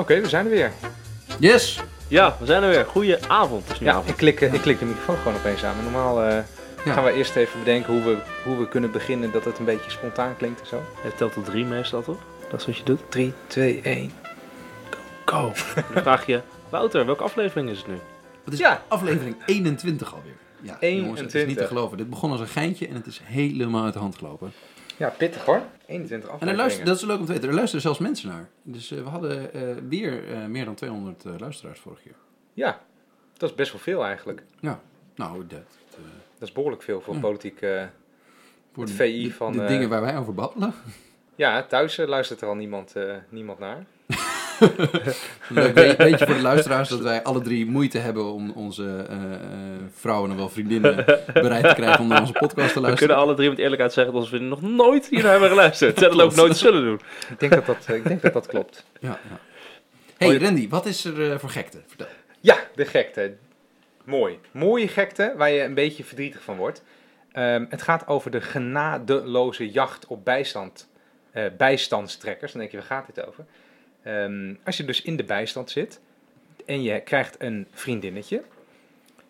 Oké, we zijn er weer. Yes! Ja, we zijn er weer. Goeie avond. Het is nu Ja, avond. ik klik, eh, ik klik de microfoon gewoon opeens aan. Maar normaal eh, Ja. gaan we eerst even bedenken hoe we, hoe we kunnen beginnen dat het een beetje spontaan klinkt en zo. Het telt tot drie meestal, toch? Dat is wat je doet. 3, 2, 1. Go. Dan vraag je, Wouter, welke aflevering is het nu? Het is Ja. aflevering 21 alweer. Ja, jongens, het is niet 21. te geloven. Dit begon als een geintje en het is helemaal uit de hand gelopen. Ja, pittig hoor. 21 En er afleveringen. luisteren, dat is leuk om te weten, er luisteren zelfs mensen naar. Dus eh, we hadden weer eh, meer dan 200 eh, luisteraars vorig jaar. Ja, dat is best wel veel eigenlijk. Ja, nou, dat, Dat is behoorlijk veel voor Ja. politiek. voor Het de, VI de- van, de eh, dingen waar wij over babbelen. ja, thuis luistert er al niemand, niemand naar. Leuk we- weet je voor de luisteraars dat wij alle drie moeite hebben om onze eh, eh, vrouwen en wel vriendinnen bereid te krijgen om naar onze podcast te We kunnen luisteren. alle drie met eerlijkheid zeggen dat we nog nooit hier naar hebben geluisterd. En dat ook nooit zullen doen. Ik denk dat dat, ik denk dat, dat klopt. Ja, ja. Hey Randy, wat is er eh, voor gekte? Vertel. Ja, de gekte. Mooi. Mooie gekte waar je een beetje verdrietig van wordt. Ehm, het gaat over de genadeloze jacht op bijstand, eh, bijstandstrekkers. Dan denk je, waar gaat dit over? Ehm, als je dus in de bijstand zit en je krijgt een vriendinnetje.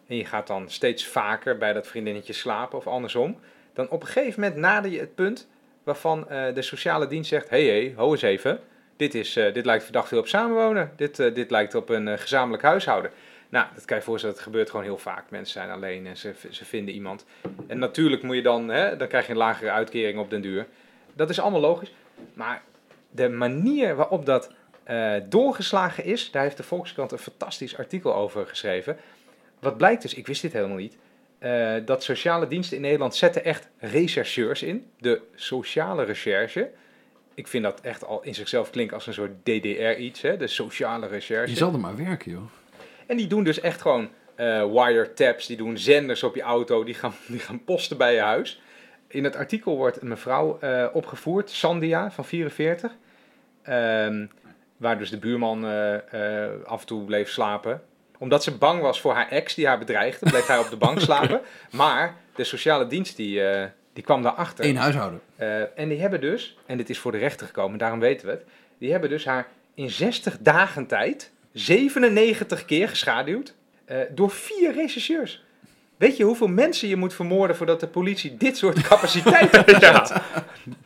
En je gaat dan steeds vaker bij dat vriendinnetje slapen of andersom. Dan op een gegeven moment nader je het punt waarvan eh, de sociale dienst zegt... Hé, hey, hey, ho eens even. Dit, is, eh, dit lijkt verdacht veel op samenwonen. Dit, eh, dit lijkt op een gezamenlijk huishouden. Nou, dat kan je voorstellen, het gebeurt gewoon heel vaak. Mensen zijn alleen en ze, ze vinden iemand. En natuurlijk moet je dan, hè, dan krijg je een lagere uitkering op den duur. Dat is allemaal logisch. Maar de manier waarop dat eh, doorgeslagen is, daar heeft de Volkskrant een fantastisch artikel over geschreven. Wat blijkt dus, ik wist dit helemaal niet, eh, dat sociale diensten in Nederland zetten echt rechercheurs in. De sociale recherche. Ik vind dat echt al in zichzelf klinkt als een soort DDR iets, hè? de sociale recherche. Je zal er maar werken, joh. En die doen dus echt gewoon eh, wiretaps, die doen zenders op je auto, die gaan, die gaan posten bij je huis. In het artikel wordt een mevrouw opgevoerd, Sandia van 44, ehm, waar dus de buurman eh, eh, af en toe bleef slapen. Omdat ze bang was voor haar ex die haar bedreigde, bleef hij op de bank slapen. Maar de sociale dienst die, eh, die kwam daarachter. Eén huishouden. En die hebben dus, en dit is voor de rechter gekomen, daarom weten we het. Die hebben dus haar in 60 dagen tijd 97 keer geschaduwd door vier rechercheurs. Weet je hoeveel mensen je moet vermoorden voordat de politie dit soort capaciteit heeft? Ja,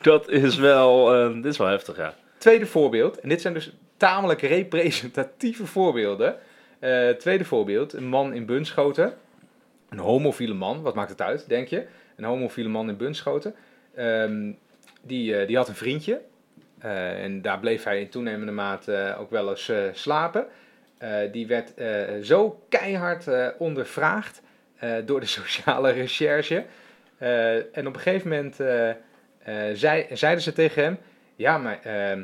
dat is wel, eh, dit is wel heftig, ja. Tweede voorbeeld, en dit zijn dus tamelijk representatieve voorbeelden. Eh, tweede voorbeeld, een man in Bunschoten. Een homofiele man, wat maakt het uit, denk je? Een homofiele man in Bunschoten. Ehm, die, eh, die had een vriendje. Eh, en daar bleef hij in toenemende mate ook wel eens slapen. Die werd zo keihard ondervraagd door de sociale recherche. En op een gegeven moment zei, zeiden ze tegen hem... Ja, maar ehm,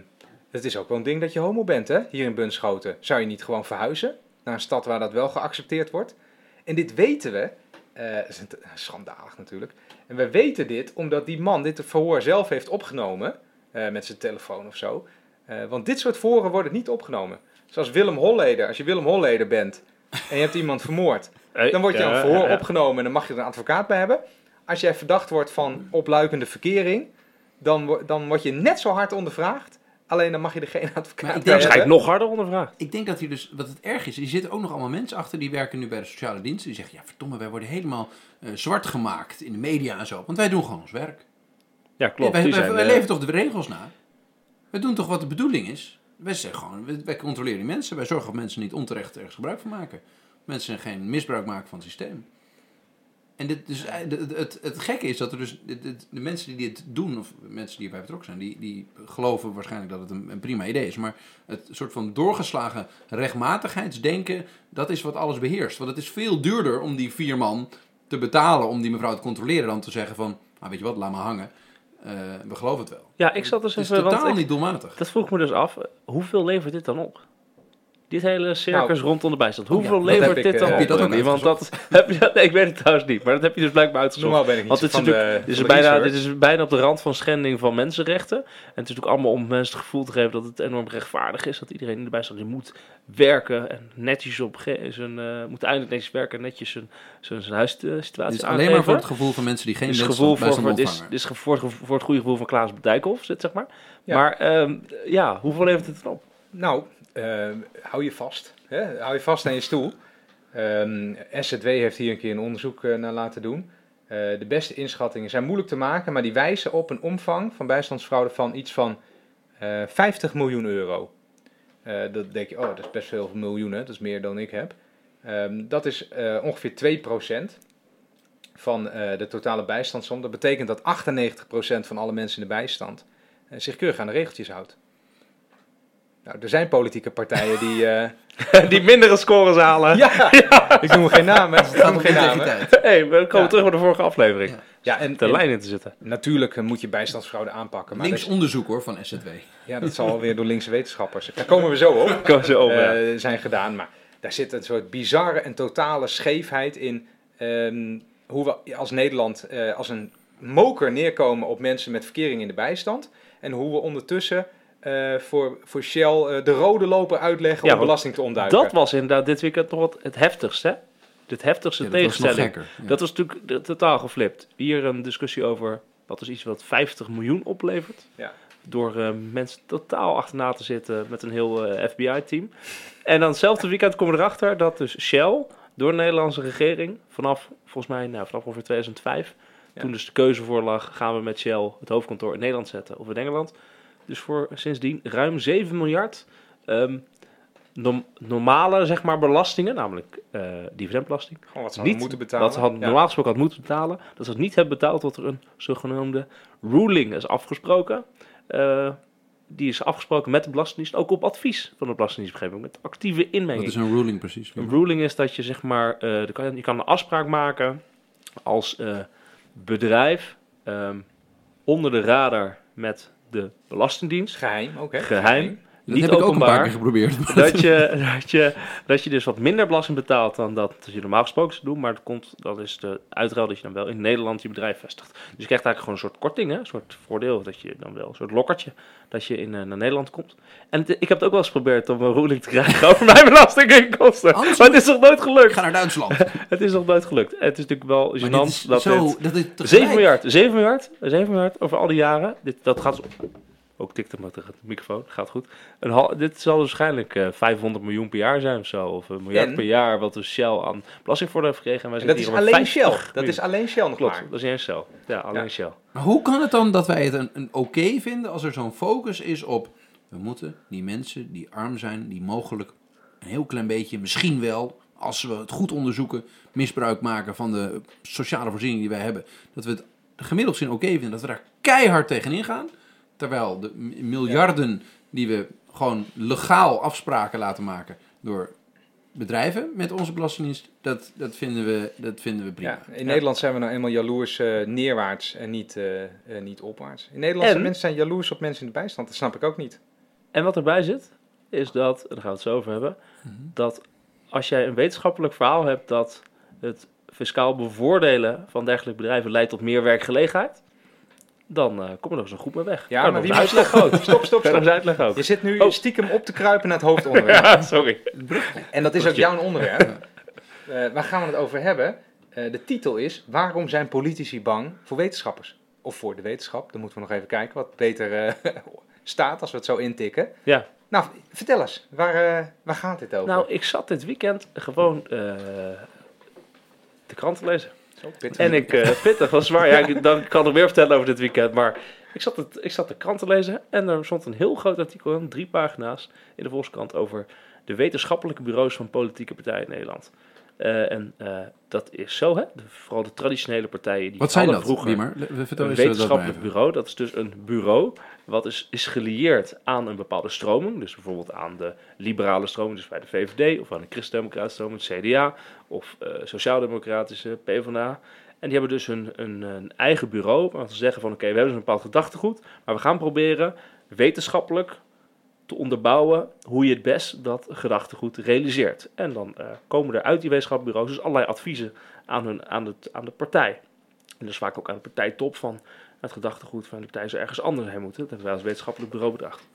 het is ook wel een ding dat je homo bent, hè? Hier in Bunschoten. Zou je niet gewoon verhuizen naar een stad waar dat wel geaccepteerd wordt? En dit weten we. dat is schandalig natuurlijk. En we weten dit omdat die man dit verhoor zelf heeft opgenomen. eh, met zijn telefoon of zo. Eh, want dit soort verhoren worden niet opgenomen. Zoals Willem Holleder. Als je Willem Holleder bent en je hebt iemand vermoord. Dan word je aan een verhoor opgenomen en dan mag je er een advocaat bij hebben. Als jij verdacht wordt van opluikende verkering, dan, dan word je net zo hard ondervraagd. Alleen dan mag je er geen advocaat ik denk Waarschijnlijk hebben. nog harder ondervraagd. Ik denk dat hier dus, wat het erg is, er zitten ook nog allemaal mensen achter die werken nu bij de sociale dienst. Die zeggen, ja verdomme, wij worden helemaal eh, zwart gemaakt in de media en zo. Want wij doen gewoon ons werk. Ja, klopt. wij wij, eh, leven toch de regels na? Wij doen toch wat de bedoeling is? Wij zeggen gewoon, wij, wij controleren die mensen. Wij zorgen dat mensen niet onterecht ergens gebruik van maken. Mensen geen misbruik maken van het systeem. En dit, dus, eh, het, het, het gekke is dat er dus de, mensen die dit doen, of mensen die erbij betrokken zijn, die, die geloven waarschijnlijk dat het een, een prima idee is. Maar het soort van doorgeslagen rechtmatigheidsdenken, dat is wat alles beheerst. Want het is veel duurder om die vier man te betalen om die mevrouw te controleren dan te zeggen van, nou weet je wat, laat maar hangen. Eh, we geloven het wel. Ja, ik zat dus Het is even... want totaal ik- niet doelmatig. Dat vroeg me dus af. Hoeveel levert dit dan op? Dit hele circus Nou, rondom de bijstand. ja, Hoeveel dat levert ik, dit eh, dan heb op? je dat ook? Want dat heb je, nee, ik weet het trouwens niet. Maar dat heb je dus blijkbaar uitgezocht. Normaal ben ik niet Want dit is, de, dit, bijna, dit is bijna op de rand van schending van mensenrechten. En het is natuurlijk allemaal om mensen het gevoel te geven dat het enorm rechtvaardig is. Dat iedereen in de bijstand moet werken en netjes op zijn, eh, moet eindelijk netjes werken en netjes zijn, zijn, zijn huissituatie Het is aangeven. alleen maar voor het gevoel van mensen die geen bijstand, gevoel voor, voor, is, is voor, voor het goede gevoel van Klaas Dijkhoff, zit, zeg maar. Ja. Maar ehm, ja, hoeveel levert het dan op? Nou, eh, hou je vast. Hè? Hou je vast aan je stoel. Ehm SZW heeft hier een keer een onderzoek eh, naar laten doen. Eh, de beste inschattingen zijn moeilijk te maken, maar die wijzen op een omvang van bijstandsfraude van iets van eh 50 miljoen euro. Eh, dat denk je, oh, dat is best veel miljoenen, dat is meer dan ik heb. Ehm, dat is eh, ongeveer 2% van eh, de totale bijstandssom. Dat betekent dat 98% van alle mensen in de bijstand eh, zich keurig aan de regeltjes houdt. Nou, er zijn politieke partijen die. eh, die mindere scores halen. ja, ik noem geen namen. Ik noem geen namen. integriteit. hey, we komen Ja. terug bij de vorige aflevering. Ja. Ja, en, De lijn in te zitten. natuurlijk eh, moet je bijstandsfraude aanpakken. Maar Links onderzoek hoor van SZW. ja, dat zal weer door linkse wetenschappers. Daar komen we zo op. Komen ze over. ja. eh, zijn gedaan. Maar daar zit een soort bizarre en totale scheefheid in. ehm, hoe we als Nederland eh, als een moker neerkomen op mensen met verkering in de bijstand. En hoe we ondertussen eh, voor, voor Shell eh, de rode loper uitleggen Ja, om belasting te ontduiken. Dat was inderdaad dit weekend nog wat het heftigste. hè? Het heftigste Ja, dat was nog tegenstelling. gekker. Ja. Dat was natuurlijk totaal geflipt. Hier een discussie over wat is iets wat 50 miljoen oplevert. Ja. Door eh, mensen totaal achterna te zitten met een heel eh, FBI-team. En dan hetzelfde weekend komen we erachter dat dus Shell door de Nederlandse regering vanaf volgens mij nou, vanaf ongeveer 2005, Ja. toen dus de keuze voor lag, gaan we met Shell het hoofdkantoor in Nederland zetten of in Engeland. Dus voor sindsdien ruim 7 miljard ehm, norm- normale zeg maar belastingen, namelijk eh, dividendbelasting Gewoon wat ze niet moeten betalen. wat ze Ja. normaal gesproken had moeten betalen. Dat ze het niet hebben betaald tot er een zogenaamde ruling is afgesproken. Eh, die is afgesproken met de Belastingdienst, ook op advies van de Belastingdienst, ik, met actieve Wat inmenging. is een ruling precies? Een ruling is dat je zeg maar, eh, je kan, je kan een afspraak maken als eh, bedrijf ehm, onder de radar met de Belastingdienst. Geheim ook, hè? Geheim. Dat niet heb ik ook een paar keer geprobeerd. Dat je, dat, je, dat je dus wat minder belasting betaalt dan dat je normaal gesproken zou doen. Maar dat, komt, dat is de uitruil dat je dan wel in Nederland je bedrijf vestigt. Dus je krijgt eigenlijk gewoon een soort korting, hè? een soort voordeel. Dat je dan wel een soort lokkertje, dat je in, eh, naar Nederland komt. En het- ik heb het ook wel eens geprobeerd om een ruling te krijgen over mijn belastinginkomsten. Maar het is nog nooit Ik gelukt. ga naar Duitsland. Het is nog nooit gelukt. Het is natuurlijk wel gênant dat zo, dit... dat dit tegelijk- 7 miljard, 7 miljard, 7 miljard over al die jaren. Dit, dat gaat ook tikte maar tegen de microfoon, gaat goed. Een hal, dit zal waarschijnlijk eh 500 miljoen per jaar zijn of zo. Of een miljard En? per jaar wat de Shell aan belastingvoordeel heeft gekregen. En wij En dat zitten is hier alleen Shell. 50 Dat is alleen Shell nog Klopt, maar. dat is eens Shell. Ja, alleen Ja. Shell. Maar hoe kan het dan dat wij het een, een oké vinden als er zo'n focus is op... We moeten die mensen die arm zijn, die mogelijk een heel klein beetje, misschien wel, als we het goed onderzoeken, misbruik maken van de sociale voorzieningen die wij hebben. Dat we het gemiddeld gezien oké vinden, dat we daar keihard tegenin gaan. Terwijl de miljarden die we gewoon legaal afspraken laten maken door bedrijven met onze belastingdienst, dat, dat, vinden, we, dat vinden we prima. Ja, in Nederland zijn we nou eenmaal jaloers eh, neerwaarts en niet, eh, eh, niet opwaarts. In Nederland zijn En? mensen zijn jaloers op mensen in de bijstand. Dat snap ik ook niet. En wat erbij zit, is dat, en daar gaan we het zo over hebben, Mhm. dat als jij een wetenschappelijk verhaal hebt dat het fiscaal bevoordelen van dergelijke bedrijven leidt tot meer werkgelegenheid, dan eh kom je nog eens een goed mee weg. Ja, Kan maar wie moet uitleg ook. Stop, stop, stop. eens uitleg ook. Je zit nu Oh. stiekem op te kruipen naar het hoofdonderwerp. Ja, sorry. En dat is ook jouw onderwerp. Eh, waar gaan we het over hebben? Eh, de titel is Waarom zijn politici bang voor wetenschappers? Of voor de wetenschap. Dan moeten we nog even kijken wat beter eh, staat als we het zo intikken. Ja. Nou, vertel eens. Waar, waar gaat dit over? Nou, ik zat dit weekend gewoon eh, de krant te lezen. En ik, eh pittig, was zwaar. Ja, ik, dan kan ik meer vertellen over dit weekend. Maar ik zat, het, ik zat de krant te lezen en er stond een heel groot artikel drie pagina's, in de Volkskrant over de wetenschappelijke bureaus van politieke partijen in Nederland. Eh, en eh, dat is zo, hè? De- vooral de traditionele partijen. Die Wat zijn dat, vroeger een dat wetenschappelijk even. bureau, dat is dus een bureau wat is, is gelieerd aan een bepaalde stroming. Dus bijvoorbeeld aan de liberale stroming, dus bij de VVD, of aan de christendemocratische stroming, het CDA, of eh sociaal-democratische PvdA. En die hebben dus een, een, een eigen bureau, waar ze zeggen van oké, we hebben dus een bepaald gedachtegoed, maar we gaan proberen wetenschappelijk te onderbouwen hoe je het best dat gedachtegoed realiseert. En dan eh, komen er uit die wetenschappelijke bureaus dus allerlei adviezen aan, hun, aan, het, aan de partij. En dus vaak ook aan de partijtop van het gedachtegoed van de partij zou ergens anders heen moeten. Dat hebben wij als wetenschappelijk bureau bedacht.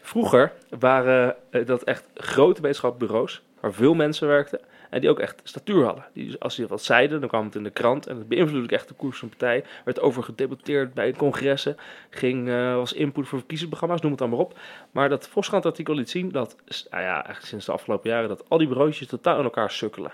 Vroeger waren eh, dat echt grote wetenschappelijke bureaus waar veel mensen werkten. En die ook echt statuur hadden. Die, dus als ze wat zeiden, dan kwam het in de krant. En het beïnvloedde echt de koers van de partij. Werd over gedebatteerd bij congressen. Ging, eh, was input voor verkiezingsprogramma's, noem het dan maar op. Maar dat Volkskrant artikel liet zien dat, nou ja, eigenlijk sinds de afgelopen jaren, dat al die bureautjes totaal in elkaar sukkelen.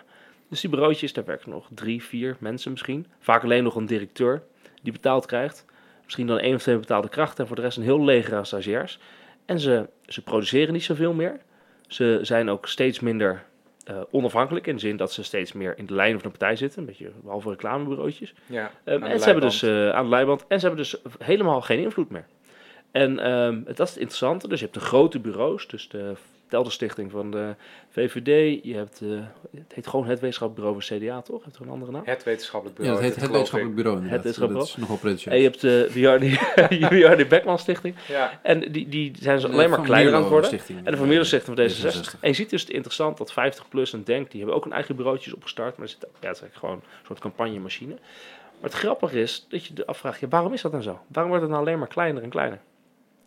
Dus die bureautjes, daar werken nog drie, vier mensen misschien. Vaak alleen nog een directeur die betaald krijgt. Misschien dan één of twee betaalde krachten en voor de rest een heel leger aan stagiairs. En ze, ze produceren niet zoveel meer. Ze zijn ook steeds minder eh, onafhankelijk in de zin dat ze steeds meer in de lijn van de partij zitten. Een beetje behalve reclamebureautjes. Ja, Ehm, en ze hebben dus eh, aan de leiband en ze hebben dus helemaal geen invloed meer. En ehm, dat is het interessante. Dus je hebt de grote bureaus, dus de Telderstichting van de VVD. Je hebt, eh, het heet gewoon het wetenschappelijk bureau van CDA, toch? Heeft er een andere naam? Het wetenschappelijk Ja, bureau. dat heet het geloof ik. wetenschappelijk bureau inderdaad. Het wetenschappelijk Dat is nogal pretentieus. En je hebt de Wiardi Beckman Stichting. Ja, En die, die zijn ze De alleen maar kleiner aan het worden. Stichting. En de Van Stichting van D66. D66. En je ziet dus het interessant dat 50PLUS en Denk, die hebben ook een eigen bureautjes opgestart. Maar er zit, ja, het is eigenlijk gewoon een soort campagnemachine. Maar het grappige is dat je je afvraagt, ja, waarom is dat nou zo? Waarom wordt het nou alleen maar kleiner en kleiner?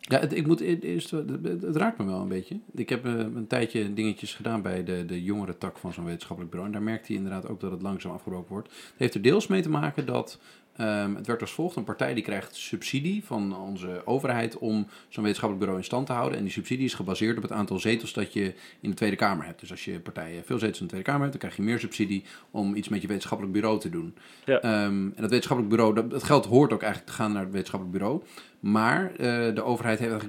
Ja, het, ik moet e- eerst, het, raakt me wel een beetje. Ik heb eh, een tijdje dingetjes gedaan bij de, de jongere tak van zo'n wetenschappelijk bureau. En daar merkte je inderdaad ook dat het langzaam afgebroken wordt. Het heeft er deels mee te maken dat ehm, het werkt als volgt. Een partij die krijgt subsidie van onze overheid om zo'n wetenschappelijk bureau in stand te houden. En die subsidie is gebaseerd op het aantal zetels dat je in de Tweede Kamer hebt. Dus als je partijen veel zetels in de Tweede Kamer hebt, dan krijg je meer subsidie om iets met je wetenschappelijk bureau te doen. Ja. Ehm, en dat wetenschappelijk bureau, dat, dat geld hoort ook eigenlijk te gaan naar het wetenschappelijk bureau. Maar eh, de overheid heeft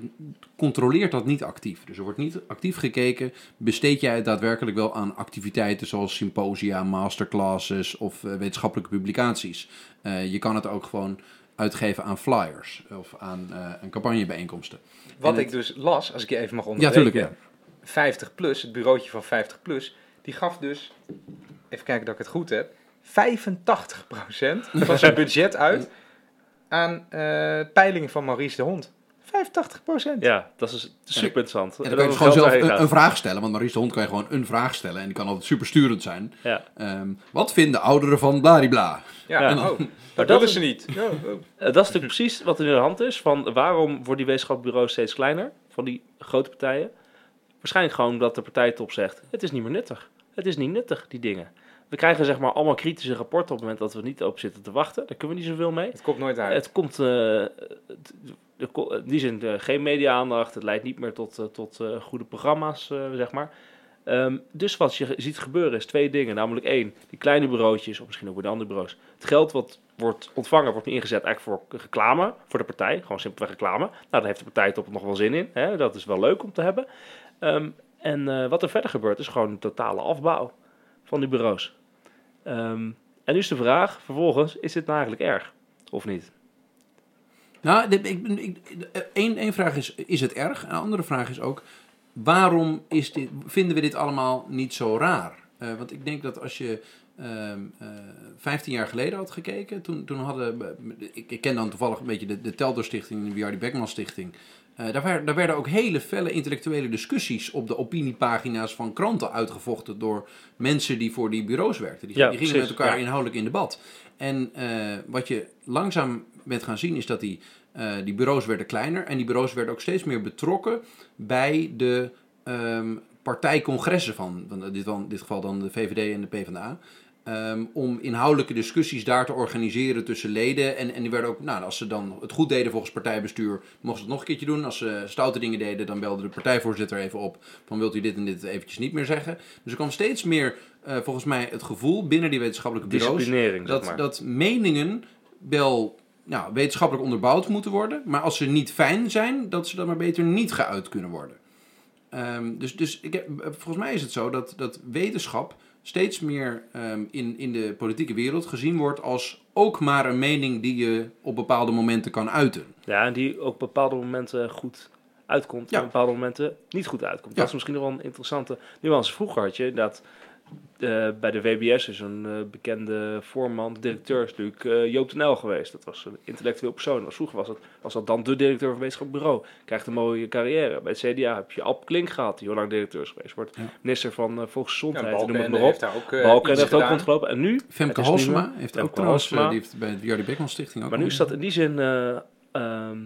controleert dat niet actief. Dus er wordt niet actief gekeken. Besteed jij het daadwerkelijk wel aan activiteiten zoals symposia, masterclasses of eh, wetenschappelijke publicaties? Eh, je kan het ook gewoon uitgeven aan flyers of aan, aan campagnebijeenkomsten. wat En ik dus las, als ik je even mag Ja, onderbreken. tuurlijk. Ja. 50 plus, het bureautje van 50 plus, die gaf dus, even kijken dat ik het goed heb, 85% van zijn budget uit aan eh, peilingen van Maurice de Hond. 85%. Ja, dat is super interessant. En dan kan je gewoon zelf een, een vraag stellen. Want Maurice de Hond kan je gewoon een vraag stellen. En die kan altijd supersturend zijn. Ja. Ehm, wat vinden ouderen van bladibla? Ja, Ja. oh, dat dat willen is- ze niet. Ja, oh. Eh, dat is natuurlijk precies wat er in de hand is. Van waarom worden die wetenschappelijke steeds kleiner? Van die grote partijen. Waarschijnlijk gewoon omdat de partijtop zegt: het is niet meer nuttig. Het is niet nuttig, die dingen. We krijgen zeg maar allemaal kritische rapporten op het moment dat we niet op zitten te wachten. Daar kunnen we niet zoveel mee. Het komt nooit uit. Het komt eh, in die zin eh, geen media-aandacht. Het leidt niet meer tot, eh, tot goede programma's, zeg maar. Ehm, dus wat je ziet gebeuren is twee dingen. Namelijk één, die kleine bureautjes, of misschien ook bij de andere bureaus. Het geld wat wordt ontvangen, wordt nu ingezet eigenlijk voor reclame, voor de partij. Gewoon simpelweg reclame. Nou, daar heeft de partij toch nog wel zin in. Hè? Dat is wel leuk om te hebben. Ehm, en wat er verder gebeurt, is gewoon een totale afbouw van die bureaus. Ehm, en nu is de vraag, vervolgens, is dit nou eigenlijk erg? Of niet? Nou, ik, één, vraag is, is het erg? Een andere vraag is ook, waarom is dit, vinden we dit allemaal niet zo raar? Eh, want ik denk dat als je ehm eh 15 jaar geleden had gekeken, toen, toen hadden, ik, ik ken dan toevallig een beetje de, de Telder Stichting, de Wiardi Beckman Stichting. Eh, daar, werden, daar werden ook hele felle intellectuele discussies op de opiniepagina's van kranten uitgevochten door mensen die voor die bureaus werkten. Die, Ja, die gingen precies, met elkaar ja. inhoudelijk in debat. En eh, wat je langzaam bent gaan zien is dat die, eh, die bureaus werden kleiner en die bureaus werden ook steeds meer betrokken bij de ehm, partijcongressen van, van dit, van, in dit geval dan de VVD en de PvdA. Ehm, om inhoudelijke discussies daar te organiseren tussen leden. En, en die werden ook, nou, als ze dan het goed deden volgens partijbestuur, mochten ze het nog een keertje doen. Als ze stoute dingen deden, dan belde de partijvoorzitter even op van wilt u dit en dit eventjes niet meer zeggen. Dus er kwam steeds meer, eh, volgens mij, het gevoel binnen die wetenschappelijke bureaus zeg dat, maar. dat meningen wel nou, wetenschappelijk onderbouwd moeten worden. Maar als ze niet fijn zijn, dat ze dan maar beter niet geuit kunnen worden. Ehm, dus dus ik heb, volgens mij is het zo dat, dat wetenschap steeds meer ehm, in, in de politieke wereld gezien wordt als ook maar een mening die je op bepaalde momenten kan uiten. Ja, en die ook op bepaalde momenten goed uitkomt. Ja. En op bepaalde momenten niet goed uitkomt. Ja. Dat is misschien nog wel een interessante nuance. Vroeger had je dat eh, bij de WBS is een eh, bekende voorman, directeur is natuurlijk eh, Joop Uyl geweest. Dat was een intellectueel persoon. Was vroeger was dat, was dat dan de directeur van wetenschappelijk bureau. Krijgt een mooie carrière. Bij het CDA heb je Alp Klink gehad, die heel lang directeur is geweest. Wordt Ja. minister van uh, Ja, Volksgezondheid, noem het maar op. heeft daar ook eh, Balken heeft ook rondgelopen. En nu... Femke het Halsema heeft Femke ook trouwens, die heeft bij de Jardy Beckman Stichting ook Maar nu is dat in die zin, eh, ehm,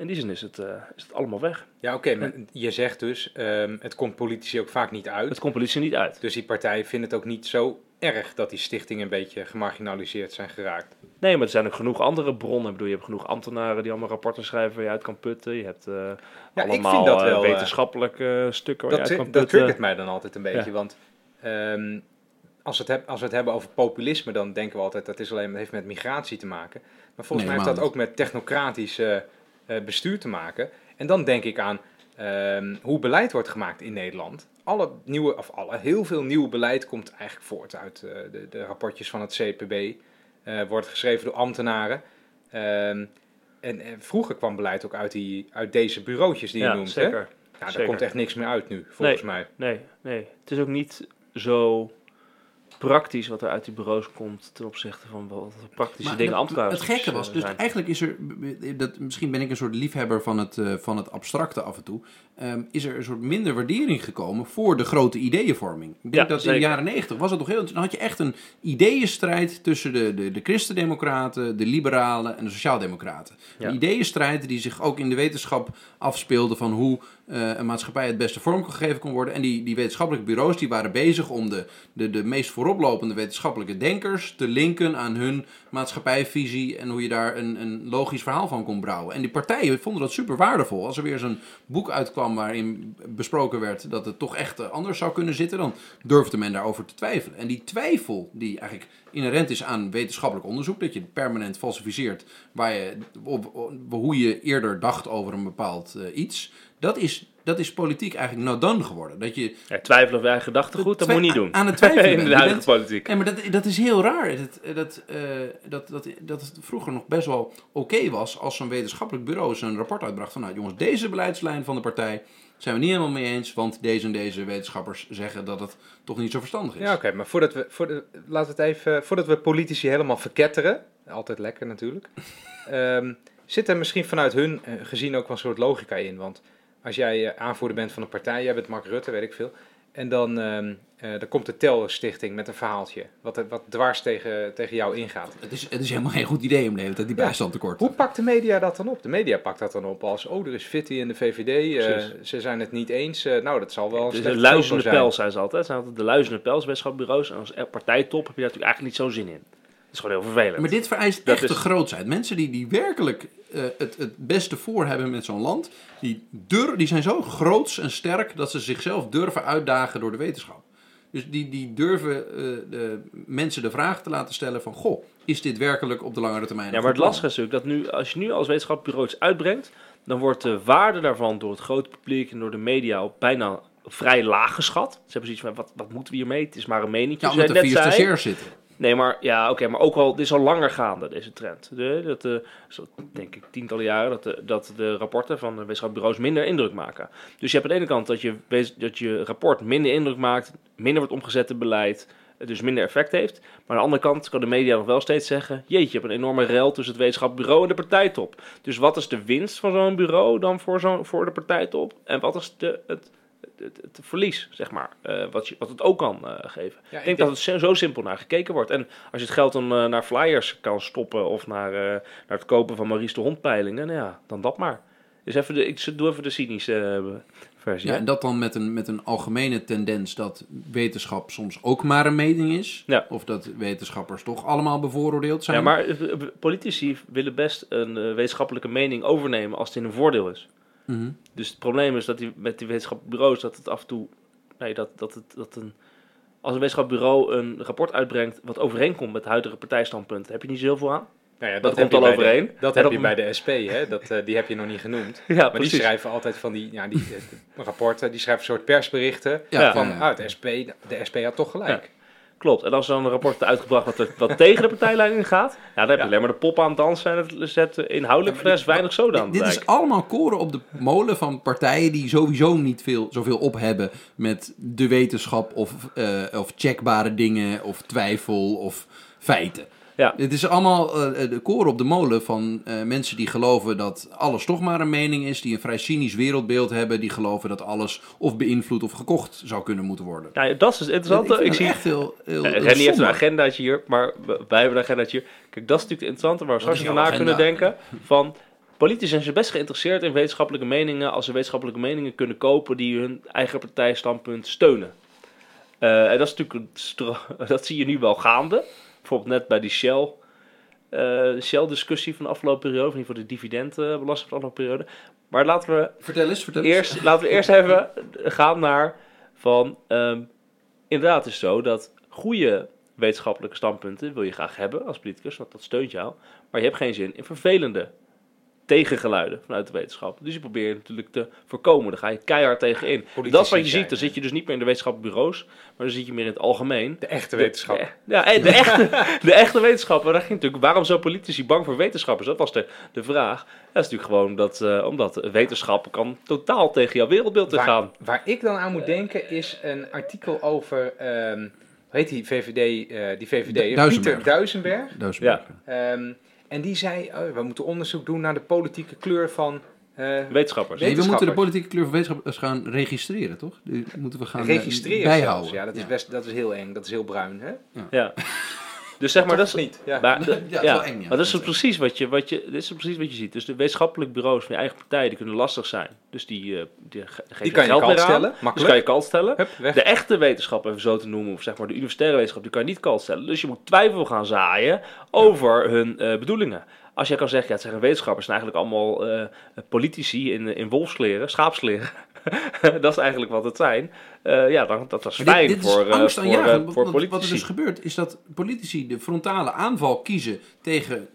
In die zin is het, eh, is het allemaal weg. Ja, oké, maar je zegt dus, ehm, het komt politici ook vaak niet uit. Het komt politie niet uit. Dus die partijen vinden het ook niet zo erg dat die stichtingen een beetje gemarginaliseerd zijn geraakt. Nee, maar er zijn ook genoeg andere bronnen. Ik bedoel, je hebt genoeg ambtenaren die allemaal rapporten schrijven waar je uit kan putten. Je hebt eh, ik allemaal vind dat eh, wel, wetenschappelijke stukken waar Dat, je uit kan dat putten. triggert mij dan altijd een beetje, want ehm, als, we het heb- als we het hebben over populisme, dan denken we altijd dat is alleen, heeft met migratie te maken. Maar volgens Nee, mij heeft dat ook met technocratisch eh, bestuur te maken. En dan denk ik aan ehm, hoe beleid wordt gemaakt in Nederland. Alle nieuwe, of alle, heel veel nieuw beleid komt eigenlijk voort uit eh, de, de rapportjes van het CPB. eh, wordt geschreven door ambtenaren. Ehm, en, en vroeger kwam beleid ook uit, die, uit deze bureautjes die je noemt. Hè? zeker. Nou, daar zeker. komt echt niks meer uit nu, volgens mij. Nee, nee. Het is ook niet zo praktisch wat er uit die bureaus komt ten opzichte van wat praktische Maar dingen dat- ambtenaren Het gekke was, dus zijn. eigenlijk is er, dat, misschien ben ik een soort liefhebber van het, eh, van het abstracte af en toe, ehm, is er een soort minder waardering gekomen voor de grote ideeënvorming. Ik denk Ja, dat in de jaren negentig was het nog heel, dan had je echt een ideeënstrijd tussen de, de, de christendemocraten, de liberalen en de sociaaldemocraten. Ja. Een ideeënstrijd die zich ook in de wetenschap afspeelde van hoe een maatschappij het beste vormgegeven kon worden. En die, die wetenschappelijke bureaus die waren bezig om de, de, de meest vooroplopende wetenschappelijke denkers te linken aan hun maatschappijvisie en hoe je daar een, een logisch verhaal van kon brouwen. En die partijen vonden dat super waardevol. Als er weer zo'n boek uitkwam waarin besproken werd dat het toch echt eh, anders zou kunnen zitten, dan durfde men daarover te twijfelen. En die twijfel die eigenlijk inherent is aan wetenschappelijk onderzoek, dat je permanent falsificeert waar je, hoe je eerder dacht over een bepaald eh, iets, dat is, dat is politiek eigenlijk no done geworden. Dat je Ja, twijfelen over je eigen gedachtegoed, dat moet je niet doen. Aan het twijfelen in de huidige bent- politiek. Nee, maar dat, dat is heel raar. Dat, dat, eh, dat, dat, dat het vroeger nog best wel oké was als zo'n wetenschappelijk bureau zijn rapport uitbracht van nou jongens, deze beleidslijn van de partij zijn we niet helemaal mee eens, want deze en deze wetenschappers zeggen dat het toch niet zo verstandig is. Ja, oké, maar voordat we, voordat, laten we het even, voordat we politici helemaal verketteren, altijd lekker natuurlijk, ehm, zit er misschien vanuit hun eh, gezien ook wel een soort logica in. Want als jij eh, aanvoerder bent van een partij, jij bent Mark Rutte, weet ik veel, en dan, ehm, eh, dan komt de Tel Stichting met een verhaaltje, wat, er- wat dwars tegen, tegen jou ingaat. Het, is, het is helemaal geen goed idee om de hele tijd die bijstand tekort. Hoe pakt de media dat dan op? De media pakt dat dan op als, oh, er is fitty in de VVD, eh, ze zijn het niet eens. eh, nou, dat zal wel een Het is een luizende zijn. pels zijn ze altijd. Het zijn altijd de luizende pels, wetenschapbureaus. En als partijtop heb je daar natuurlijk eigenlijk niet zo'n zin in. Is gewoon heel vervelend. Maar dit vereist Dat echt is- de grootsheid. Mensen die, die werkelijk eh, het, het beste voor hebben met zo'n land, die, dur, die zijn zo groots en sterk dat ze zichzelf durven uitdagen door de wetenschap. Dus die, die durven eh, de mensen de vraag te laten stellen van, goh, is dit werkelijk op de langere termijn Ja, maar het lastige is natuurlijk dat nu, als je nu als wetenschapbureau iets uitbrengt, dan wordt de waarde daarvan door het grote publiek en door de media op bijna vrij laag geschat. Ze hebben zoiets van, wat, wat moeten we hiermee? Het is maar een meningje. Ja, omdat er vier zitten. Nee, maar ja, oké, maar ook al, dit is al langer gaande, deze trend. De, dat, eh, zo, denk ik, tientallen jaren, dat de, dat de rapporten van de wetenschapbureaus minder indruk maken. Dus je hebt aan de ene kant dat je, dat je rapport minder indruk maakt, minder wordt omgezet in beleid, dus minder effect heeft. Maar aan de andere kant kan de media nog wel steeds zeggen, jeetje, je hebt een enorme rel tussen het wetenschapbureau en de partijtop. Dus wat is de winst van zo'n bureau dan voor, zo'n voor de partijtop? En wat is de, het, het, het verlies, zeg maar, eh, wat, je, wat het ook kan eh, geven? Ja, ik denk dat het zo, simpel naar gekeken wordt. En als je het geld dan eh, naar flyers kan stoppen of naar, eh, naar het kopen van Maurice de Hond peilingen, nou ja, dan dat maar. Dus even de, ik doe even de cynische versie. Ja, hè? en dat dan met een, met een algemene tendens dat wetenschap soms ook maar een mening is. Ja. Of dat wetenschappers toch allemaal bevooroordeeld zijn. Ja, maar politici willen best een wetenschappelijke mening overnemen als het in hun voordeel is. Mhm. Dus het probleem is dat die, met die wetenschappelijke dat het af en toe, nee, dat, dat, het, dat een, als een wetenschappelijk een rapport uitbrengt wat overeenkomt met het huidige partijstandpunt, heb je niet zoveel aan. Nou ja, Dat heb komt je al bij de- overeen. dat En heb op- je bij de SP, hè? Dat, eh, die heb je nog niet genoemd. Ja, Maar precies. die schrijven altijd van die, ja, die eh, rapporten, die schrijven een soort persberichten. Ja, van, ja, ja. ah, de SP, de SP had toch gelijk. Klopt. En als er dan een rapport wordt uitgebracht wat, er, wat tegen de partijlijn ingaat, ja, dan heb je Ja. alleen maar de pop aan het dansen en het zet inhoudelijk rest weinig zoden aan Dit het is allemaal koren op de molen van partijen die sowieso niet veel, zoveel op hebben met de wetenschap of, eh, of checkbare dingen of twijfel of feiten. Ja. Dit is allemaal eh, de koren op de molen van eh, mensen die geloven dat alles toch maar een mening is, die een vrij cynisch wereldbeeld hebben, die geloven dat alles of beïnvloed of gekocht zou kunnen moeten worden. Ja, dat is het interessante. vind Ik zie, echt heel, heel, Eh, heel Rennie heeft een agendaatje hier, maar wij hebben een agendaatje hier. Kijk, dat is natuurlijk het interessante waar we straks over na kunnen denken. Van, politici zijn best geïnteresseerd in wetenschappelijke meningen als ze wetenschappelijke meningen kunnen kopen die hun eigen partijstandpunt steunen. Eh, en dat is natuurlijk dat zie je nu wel gaande. Bijvoorbeeld net bij die Shell, eh, Shell-discussie van de afgelopen periode, in ieder geval de dividendbelasting van de afgelopen periode. Maar laten we Vertel eens, vertel eens. eerst, laten we eerst even gaan naar van. ehm, inderdaad is het zo dat goede wetenschappelijke standpunten wil je graag hebben als politicus, want dat steunt jou. Maar je hebt geen zin in vervelende tegengeluiden vanuit de wetenschap. Dus je probeert natuurlijk te voorkomen. Daar ga je keihard tegen in. Politici Dat is wat je zijn, ziet. Dan ja. zit je dus niet meer in de wetenschappelijke bureaus, maar dan zit je meer in het algemeen. De echte wetenschap. De, ja, eh, de echte, de echte wetenschapper. Daar ging natuurlijk, waarom zijn politici bang voor wetenschappers? Dat was de, de vraag. Dat is natuurlijk gewoon dat, eh, omdat wetenschap kan totaal tegen jouw wereldbeeld te Waar, gaan. waar ik dan aan moet denken is een artikel over, ehm hoe heet die VVD, eh, die VVD, Duisenberg. Pieter Duisenberg. Duizend Ja. Ehm, en die zei, oh, we moeten onderzoek doen naar de politieke kleur van eh, Wetenschappers. Nee, we moeten de Wetenschappers. politieke kleur van wetenschappers gaan registreren, toch? Die moeten we gaan eh, registreren bijhouden. zelfs. Ja, dat is, Best, dat is heel eng, dat is heel bruin. Hè? Ja. Dus zeg maar, dat is, niet. Ja. Maar, Ja, eng, ja. maar dat is precies wat je, wat je, dit is precies wat je ziet. Dus de wetenschappelijke bureaus van je eigen partij, die kunnen lastig zijn. Dus die, eh die, ge- geven Die kan je geld kalt meer aan. stellen, Dus kan je kalt stellen. Hup. De echte wetenschap, even zo te noemen, of zeg maar de universitaire wetenschap, die kan je niet kalt stellen. Dus je moet twijfel gaan zaaien over hun eh, bedoelingen. Als jij kan zeggen, ja, het zijn wetenschappers, het zijn eigenlijk allemaal eh, politici in, in wolfskleren, schaapskleren. dat is eigenlijk wat het zijn. Eh, ja, dan, dat dit- fijn dit, voor, angst voor, eh, voor want politici. Wat er dus gebeurt, is dat politici de frontale aanval kiezen tegen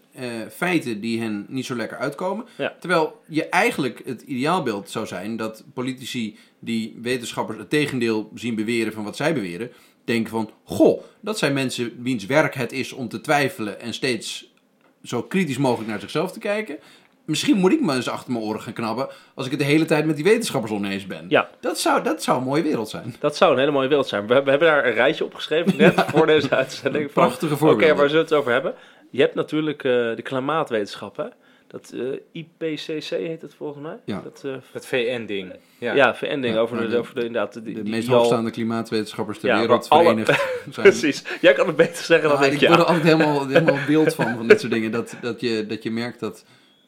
feiten die hen niet zo lekker uitkomen. Ja. Terwijl je eigenlijk het ideaalbeeld zou zijn dat politici die wetenschappers het tegendeel zien beweren van wat zij beweren, denken van, goh, dat zijn mensen wiens werk het is om te twijfelen en steeds zo kritisch mogelijk naar zichzelf te kijken. Misschien moet ik maar eens achter mijn oren gaan knabben als ik het de hele tijd met die wetenschappers oneens ben. Ja. Dat, zou, dat zou een mooie wereld zijn. Dat zou een hele mooie wereld zijn. We, we hebben daar een rijtje opgeschreven net voor deze uitzending. Prachtige Oké, voorbeelden. waar zullen we het over hebben? Je hebt natuurlijk eh, de klimaatwetenschap, hè? Dat eh, IPCC heet het volgens mij. Ja. Dat, eh, Dat VN-ding. Ja. ja, VN-ding Ja, over, maar de, de- over de, inderdaad, de, De die, meest al- hoogstaande klimaatwetenschappers ter Ja, wereld alle- verenigd zijn. Precies. Jij kan het beter zeggen dan Ah, ik. ik Ja. word er altijd helemaal, helemaal beeld van, van dit soort dingen. Dat, dat, je, dat je merkt dat...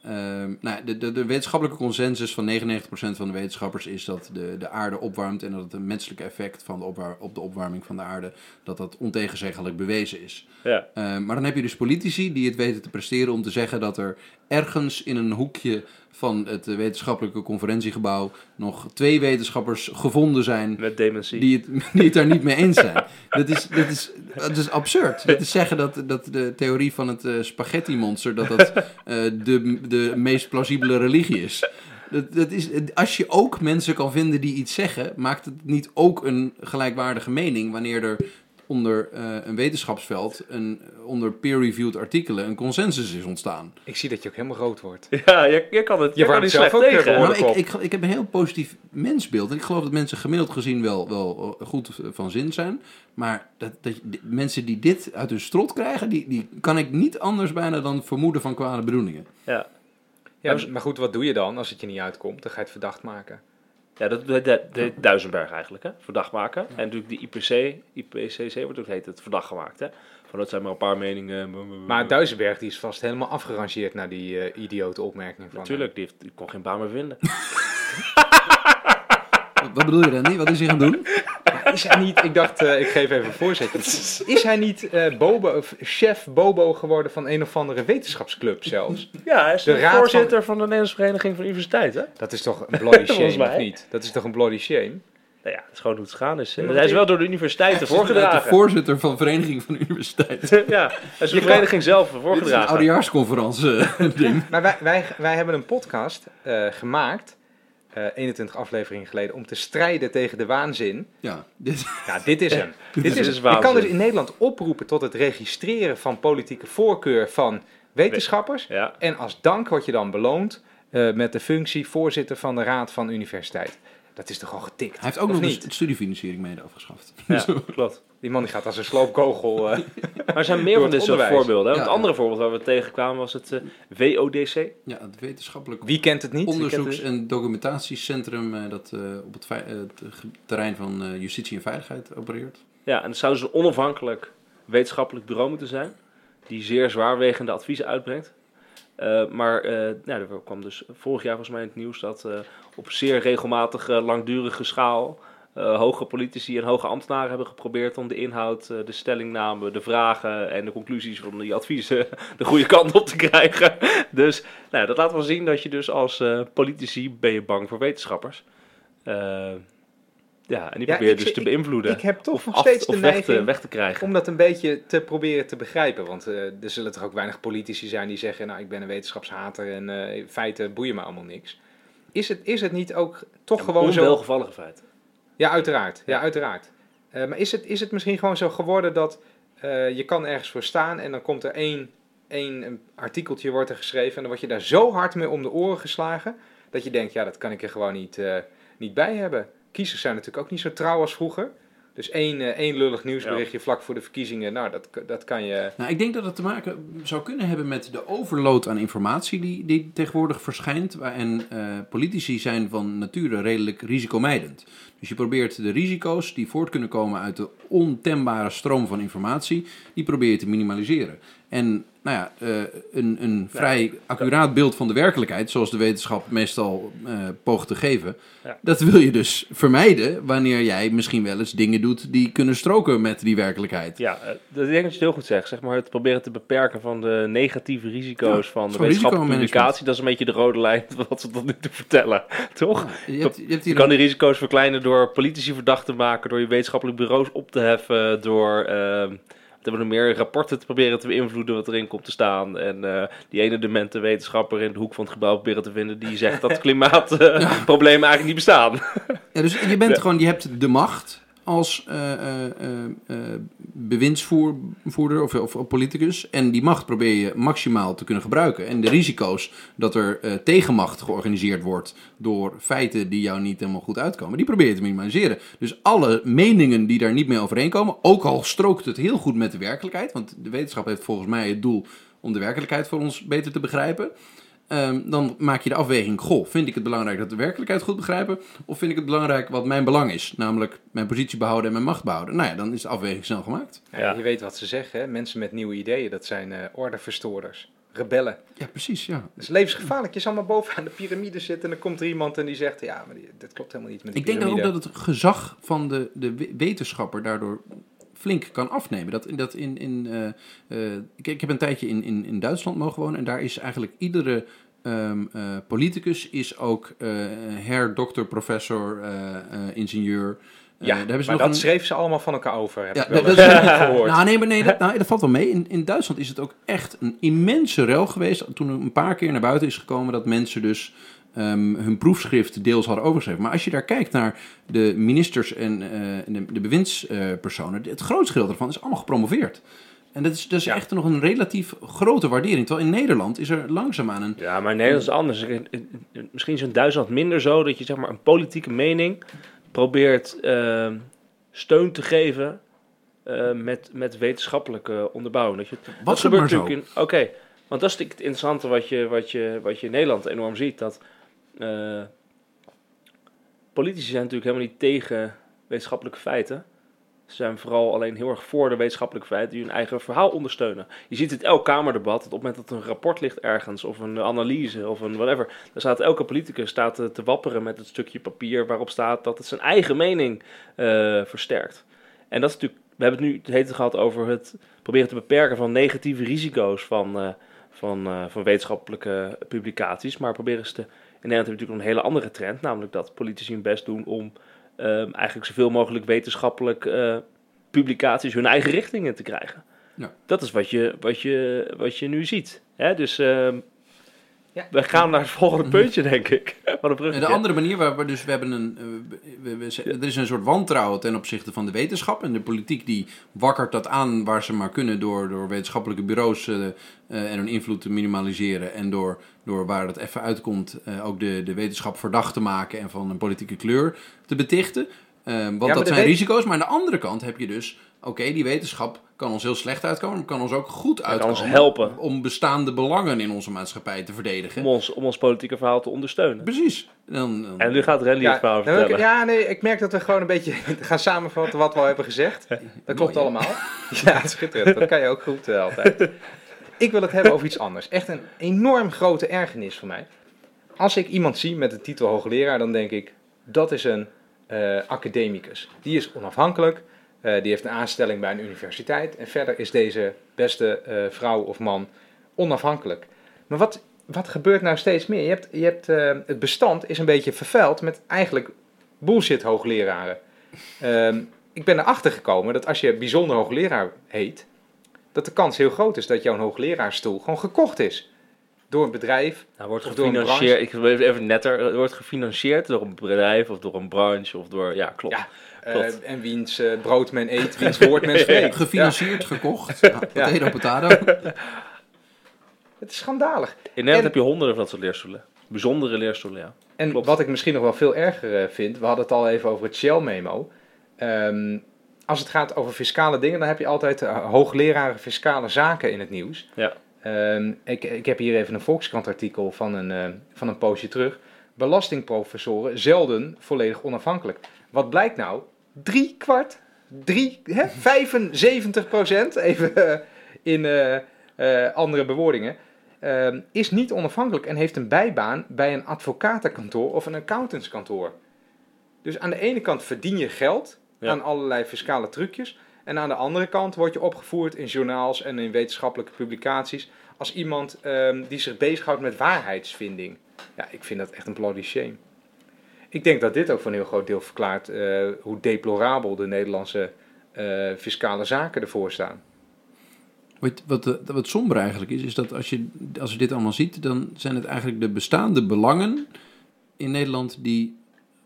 ehm, nou, de, de, de wetenschappelijke consensus van 99% van de wetenschappers is dat de, de aarde opwarmt en dat het een menselijk effect van de opwar- op de opwarming van de aarde, dat dat ontegenzeggelijk bewezen is. Ja. Ehm, maar dan heb je dus politici die het weten te presteren om te zeggen dat er ergens in een hoekje van het wetenschappelijke conferentiegebouw nog twee wetenschappers gevonden zijn Met dementie. die het, die het daar niet mee eens zijn. Dat is, dat is, dat is absurd. Dat is zeggen dat, dat de theorie van het eh, spaghetti-monster... dat dat eh, de, de meest plausibele religie is. Dat, dat is. Als je ook mensen kan vinden die iets zeggen... maakt het niet ook een gelijkwaardige mening... wanneer er onder eh, een wetenschapsveld... Een, onder peer-reviewed artikelen een consensus is ontstaan. Ik zie dat je ook helemaal rood wordt. Ja, je, je kan het. Je Je kan niet zelf slecht ook tegen. Nou, ik, ik, ik heb een heel positief mensbeeld. En ik geloof dat mensen gemiddeld gezien wel, wel eh, goed van zin zijn. Maar dat, dat, mensen die dit uit hun strot krijgen, die, die kan ik niet anders bijna dan vermoeden van kwade bedoelingen. Ja. Ja, maar goed, wat doe je dan als het je niet uitkomt? Dan ga je het verdacht maken. Ja, dat deed de, de Duisenberg eigenlijk, hè? Verdacht maken. En natuurlijk die IPC, IPCC wordt ook heet het verdacht gemaakt, hè? Van dat zijn maar een paar meningen. Maar Duisenberg die is vast helemaal afgerangeerd naar die eh, idiote opmerking van Natuurlijk, die, heeft, die kon geen baan meer vinden. Wat, wat bedoel je niet? Wat is hij gaan doen? Maar is hij niet, ik dacht, eh, ik geef even een voorzetje. Is hij niet eh, Bobo, of chef Bobo geworden van een of andere wetenschapsclub zelfs? Ja, hij is De de, voorzitter van... de Nederlandse Vereniging van Universiteiten. Dat is toch een bloody shame, of niet? Dat is toch een bloody shame? Nou ja, dat is gewoon hoe het gaan is. Hij is wel door de universiteiten Hij is de voorgedragen. voorzitter van de Vereniging van de Universiteit. ja, hij is de vereniging zelf Dit is een voorgedragen. oudejaarsconferentie eh, ding. Maar wij, wij, wij hebben een podcast eh, gemaakt, eh 21 afleveringen geleden, om te strijden tegen de waanzin. Ja, dit, Nou, dit is hem. dit is is dus Je kan waanzin. dus in Nederland oproepen tot het registreren van politieke voorkeur van wetenschappers. Ja, En als dank word je dan beloond eh, met de functie voorzitter van de Raad van Universiteit. Dat is toch al getikt? hij heeft ook nog niet? de studiefinanciering mede afgeschaft. ja klopt. Die man die gaat als een sloopkogel. eh, Maar er zijn meer van dit soort voorbeelden. Ja, het andere voorbeeld waar we tegenkwamen was het eh, WODC. Ja, het wetenschappelijk wie kent het niet? onderzoeks- en documentatiecentrum eh, dat eh, op het, eh, het terrein van eh, justitie en veiligheid opereert. Ja, en het zou dus een onafhankelijk wetenschappelijk bureau moeten zijn. Die zeer zwaarwegende adviezen uitbrengt. Eh, maar nou, er kwam dus vorig jaar volgens mij in het nieuws dat eh, op zeer regelmatige, langdurige schaal hoge politici en hoge ambtenaren hebben geprobeerd om de inhoud, de stellingname, de vragen en de conclusies van die adviezen de goede kant op te krijgen. Dus nou, dat laat wel zien dat je dus als politici ben je bang voor wetenschappers. Ja, en die probeer je dus te beïnvloeden. Ik heb toch of nog af- steeds of de weg, neiging te, weg te krijgen. om dat een beetje te proberen te begrijpen. Want eh, er zullen toch ook weinig politici zijn die zeggen... nou, ik ben een wetenschapshater en eh, feiten boeien me allemaal niks. Is het, is het niet ook toch gewoon zo... Onwelgevallige feiten. Ja, uiteraard. Ja, Ja. uiteraard. Eh, maar is het, is het misschien gewoon zo geworden dat je kan ergens voor staan... en dan komt er één, één een artikeltje wordt er geschreven... en dan word je daar zo hard mee om de oren geslagen... dat je denkt, ja, dat kan ik er gewoon niet, niet bij hebben. Kiezers zijn natuurlijk ook niet zo trouw als vroeger... Dus één, eh, één lullig nieuwsberichtje vlak voor de verkiezingen, nou, dat, dat kan je... Nou, ik denk dat het te maken zou kunnen hebben met de overload aan informatie die, die tegenwoordig verschijnt. En eh, politici zijn van nature redelijk risicomijdend. Dus je probeert de risico's die voort kunnen komen uit de ontembare stroom van informatie, die probeer je te minimaliseren. En nou ja, eh, een, een vrij accuraat beeld van de werkelijkheid, zoals de wetenschap meestal eh poogt te geven, dat wil je dus vermijden wanneer jij misschien wel eens dingen doet die kunnen stroken met die werkelijkheid. Ja, eh, ik denk dat je het heel goed zegt. Zeg maar, het proberen te beperken van de negatieve risico's Ja, van de wetenschappelijke publicatie. Dat is een beetje de rode lijn wat ze tot nu toe vertellen. Toch? Je hebt, je hebt Je hier kan die risico's verkleinen door politici verdacht te maken, door je wetenschappelijke bureaus op te heffen, door ehm hebben we nog meer rapporten te proberen te beïnvloeden wat erin komt te staan. En eh, die ene demente wetenschapper in de hoek van het gebouw proberen te vinden die zegt dat klimaatproblemen eigenlijk niet bestaan. Ja, dus je bent Ja. gewoon, je hebt de macht als eh, bewindsvoerder of, of, politicus. En die macht probeer je maximaal te kunnen gebruiken. En de risico's dat er tegenmacht georganiseerd wordt door feiten die jou niet helemaal goed uitkomen, die probeer je te minimaliseren. Dus alle meningen die daar niet mee overeenkomen, ook al strookt het heel goed met de werkelijkheid, want de wetenschap heeft volgens mij het doel om de werkelijkheid voor ons beter te begrijpen. Ehm, dan maak je de afweging, goh, vind ik het belangrijk dat we de werkelijkheid goed begrijpen? Of vind ik het belangrijk wat mijn belang is? Namelijk mijn positie behouden en mijn macht behouden. Nou ja, dan is de afweging snel gemaakt. Ja, Ja. Je weet wat ze zeggen, hè? mensen met nieuwe ideeën, dat zijn eh ordeverstoorders, rebellen. Ja, precies, ja. Dat is levensgevaarlijk. Je zal maar bovenaan de piramide zitten en dan komt er iemand en die zegt, ja, maar die, dat klopt helemaal niet met de Ik denk ook dat het gezag van de, de we- wetenschapper daardoor flink kan afnemen. Dat, dat in, in, eh, eh, ik, ik heb een tijdje in, in, in Duitsland mogen wonen en daar is eigenlijk iedere ehm, eh, politicus is ook her, dokter, professor, ingenieur. Ja, maar dat een- schreef ze allemaal van elkaar over, heb Ja, ik wel dat- gehoord. Nou, nee, maar nee, dat, nou, dat valt wel mee. In, in Duitsland is het ook echt een immense rel geweest. Toen er een paar keer naar buiten is gekomen dat mensen dus ehm, hun proefschrift deels hadden overgeschreven. Maar als je daar kijkt naar de ministers en eh, de, de bewindspersonen, het grootste gedeelte ervan is allemaal gepromoveerd. En dat is, is Ja. echt nog een relatief grote waardering. Terwijl in Nederland is er langzaamaan een... Ja, maar in Nederland is het anders. Misschien is het in Duitsland minder zo dat je zeg maar, een politieke mening probeert ehm, steun te geven eh, met, met wetenschappelijke onderbouwing. Dat je, dat gebeurt natuurlijk in- Oké, want dat is het interessante wat je, wat, je, wat je in Nederland enorm ziet. Dat eh, politici zijn natuurlijk helemaal niet tegen wetenschappelijke feiten. Ze zijn vooral alleen heel erg voor de wetenschappelijke feiten die hun eigen verhaal ondersteunen. Je ziet het elk Kamerdebat, op het moment dat een rapport ligt ergens, of een analyse, of een whatever, dan staat elke politicus staat te, te wapperen met het stukje papier waarop staat dat het zijn eigen mening eh, versterkt. En dat is natuurlijk, we hebben het nu het gehad over het proberen te beperken van negatieve risico's van, eh, van, eh, van wetenschappelijke publicaties, maar proberen ze te, in Nederland hebben we natuurlijk nog een hele andere trend, namelijk dat politici hun best doen om ehm, eigenlijk zoveel mogelijk wetenschappelijk eh, publicaties hun eigen richting in te krijgen. Ja. Dat is wat je, wat je, wat je nu ziet. Hè? Dus ehm, Ja. we gaan naar het volgende puntje, denk ik. Wat een En bruggetje. de andere manier waar we dus we hebben een, eh, we, we- we- er is een soort wantrouwen ten opzichte van de wetenschap en de politiek die wakkert dat aan waar ze maar kunnen door, door wetenschappelijke bureaus eh, eh, en hun invloed te minimaliseren en door, door waar het even uitkomt eh, ook de, de wetenschap verdacht te maken en van een politieke kleur te betichten. Eh, want dat zijn risico's. Maar aan de andere kant heb je dus, oké, die wetenschap kan ons heel slecht uitkomen, maar kan ons ook goed kan uitkomen. ons helpen. Om bestaande belangen in onze maatschappij te verdedigen. om, ons, om ons politieke verhaal te ondersteunen. Precies. Dan, dan- En nu gaat Randy het verhaal ik- vertellen. ja, nee, ik merk dat we gewoon een beetje gaan samenvatten wat we al hebben gezegd. Dat klopt Mooi, allemaal. Ja, schitterend. Dat kan je ook goed eh, altijd. Ik wil het hebben over iets anders. Echt een enorm grote ergernis voor mij. Als ik iemand zie met de titel hoogleraar, dan denk ik, dat is een eh, academicus. Die is onafhankelijk, eh, die heeft een aanstelling bij een universiteit. En verder is deze beste eh, vrouw of man onafhankelijk. Maar wat, wat gebeurt nou steeds meer? Je hebt, je hebt, het bestand is een beetje vervuild met eigenlijk bullshit hoogleraren. Ehm, ik ben erachter gekomen dat als je bijzonder hoogleraar heet, dat de kans heel groot is dat jouw hoogleraarstoel gewoon gekocht is. Door een bedrijf. Nou, wordt Of door een gefinancierd, ik wil even netter, het wordt gefinancierd door een bedrijf of door een branche of door, ja, klopt. Ja, Klopt. eh, en wiens eh, brood men eet, wiens woord men spreekt. Ja, Gefinancierd, gekocht. Ja, potato, potato. het is schandalig. In Nederland En- heb je honderden van dat soort leerstoelen. Bijzondere leerstoelen, ja. En Klopt. wat ik misschien nog wel veel erger eh, vind, we hadden het al even over het Shell-memo. Ehm, als het gaat over fiscale dingen, dan heb je altijd eh, hoogleraren fiscale zaken in het nieuws. Ja. Ehm, ik, ik heb hier even een Volkskrant-artikel van een, eh, van een poosje terug. Belastingprofessoren zelden volledig onafhankelijk. Wat blijkt nou? Drie kwart, drie, hè, 75 procent, even eh, in andere bewoordingen, ehm, is niet onafhankelijk en heeft een bijbaan bij een advocatenkantoor of een accountantskantoor. Dus aan de ene kant verdien je geld Ja. aan allerlei fiscale trucjes. En aan de andere kant word je opgevoerd in journaals en in wetenschappelijke publicaties als iemand ehm, die zich bezighoudt met waarheidsvinding. Ja, ik vind dat echt een bloody shame. Ik denk dat dit ook voor een heel groot deel verklaart eh, hoe deplorabel de Nederlandse eh, fiscale zaken ervoor staan. Wat, wat, eh, wat somber eigenlijk is, is dat als je, als je dit allemaal ziet, dan zijn het eigenlijk de bestaande belangen in Nederland die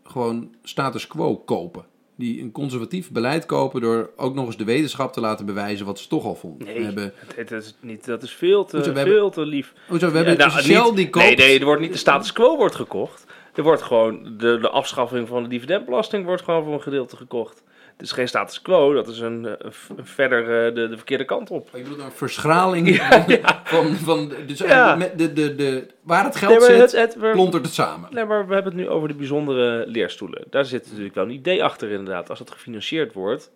gewoon status quo kopen. Die een conservatief beleid kopen door ook nog eens de wetenschap te laten bewijzen wat ze toch al vonden. Nee. We hebben, het is niet, dat is veel te, Hoezo, veel te lief. hoezo, we hebben Ja, nou, Shell niet- die koopt... Nee, nee, er wordt niet de status quo wordt gekocht. Er wordt gewoon de, de afschaffing van de dividendbelasting wordt gewoon voor een gedeelte gekocht. Het is geen status quo, dat is een, eh, f- verder eh, de, de verkeerde kant op. Oh, Je bedoelt een verschraling van, van dus Ja. de, de, de, waar het geld zit, het, het, we- klontert het samen. nee, maar we hebben het nu over de bijzondere leerstoelen. Daar zit natuurlijk wel een idee achter inderdaad. Als het gefinancierd wordt,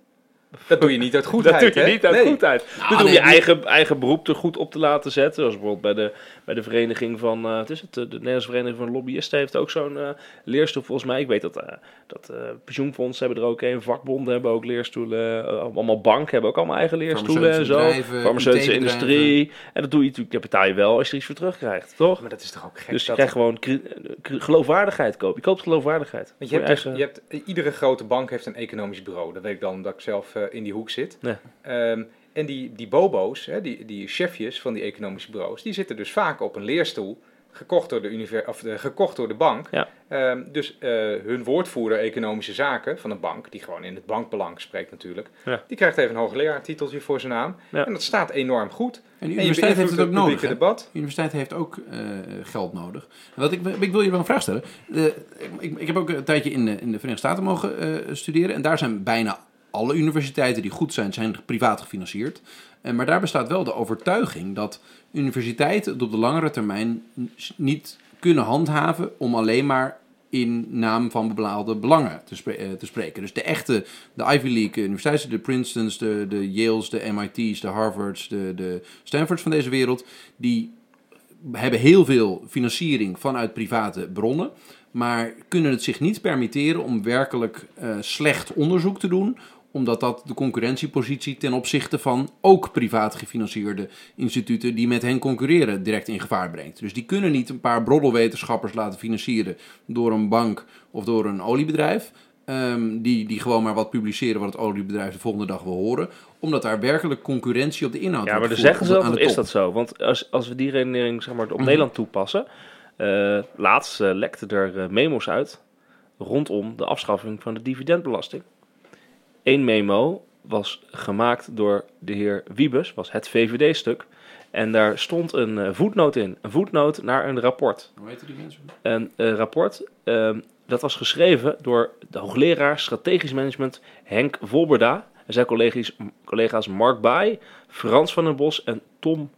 Dat doe je niet uit goedheid. dat doe je hè? niet uit Nee. goedheid. Nou, om nee, je eigen, eigen beroep er goed op te laten zetten. Zoals bijvoorbeeld bij de, bij de vereniging van, eh, wat is het, de Nederlandse Vereniging van Lobbyisten heeft ook zo'n eh, leerstoel volgens mij. Ik weet dat, eh, dat eh, pensioenfondsen hebben er ook een, vakbonden hebben ook leerstoelen, eh, allemaal banken hebben ook allemaal eigen leerstoelen en Farmaceutische zo. Farmaceutische industrie. En dat doe je natuurlijk, dat betaal je wel als je er iets voor terugkrijgt, toch? Maar dat is toch ook gek? Dus je dat- krijgt gewoon geloofwaardigheid kopen. Je koopt geloofwaardigheid. Want je hebt, je dus- eigen- je hebt, iedere grote bank heeft een economisch bureau. Dat weet ik dan omdat ik zelf eh, in die hoek zit. Ja. Ehm, en die, die bobo's, hè, die, die chefjes van die economische bureaus, die zitten dus vaak op een leerstoel, gekocht door de, univer of de, gekocht door de bank. Ja. Ehm, dus eh, hun woordvoerder economische zaken van een bank, die gewoon in het bankbelang spreekt natuurlijk, Ja. die krijgt even een hoogleraartiteltje voor zijn naam. Ja. En dat staat enorm goed. En de En universiteit heeft het ook nodig. publieke hè? debat. De universiteit heeft ook eh, geld nodig. Wat ik, ik wil je wel een vraag stellen. Eh, ik, ik heb ook een tijdje in de, in de Verenigde Staten mogen eh, studeren. En daar zijn bijna alle universiteiten die goed zijn, zijn privaat gefinancierd. Eh, maar daar bestaat wel de overtuiging dat universiteiten het op de langere termijn niet kunnen handhaven om alleen maar in naam van bepaalde belangen eh, te spreken. Dus de echte, de Ivy League universiteiten, de Princetons, de, de Yales, de MIT's, de Harvards, de, de Stanfords van deze wereld, die hebben heel veel financiering vanuit private bronnen, maar kunnen het zich niet permitteren om werkelijk eh, slecht onderzoek te doen, omdat dat de concurrentiepositie ten opzichte van ook privaat gefinancierde instituten die met hen concurreren direct in gevaar brengt. Dus die kunnen niet een paar broddelwetenschappers laten financieren door een bank of door een oliebedrijf. ehm, die, die gewoon maar wat publiceren wat het oliebedrijf de volgende dag wil horen. Omdat daar werkelijk concurrentie op de inhoud Ja, maar dan zeggen ze dat, is dat zo? Want als, als we die redenering zeg maar, op Mhm. Nederland toepassen... eh, laatst eh, lekte er eh, memo's uit rondom de afschaffing van de dividendbelasting. Eén memo was gemaakt door de heer Wiebes, was het VVD-stuk. En daar stond een eh, voetnoot in. Een voetnoot naar een rapport. Hoe heet die mensen? Een eh, rapport ehm, dat was geschreven door de hoogleraar strategisch management Henk Volberda. En zijn collega's, collega's Mark Baai, Frans van den Bos en Tom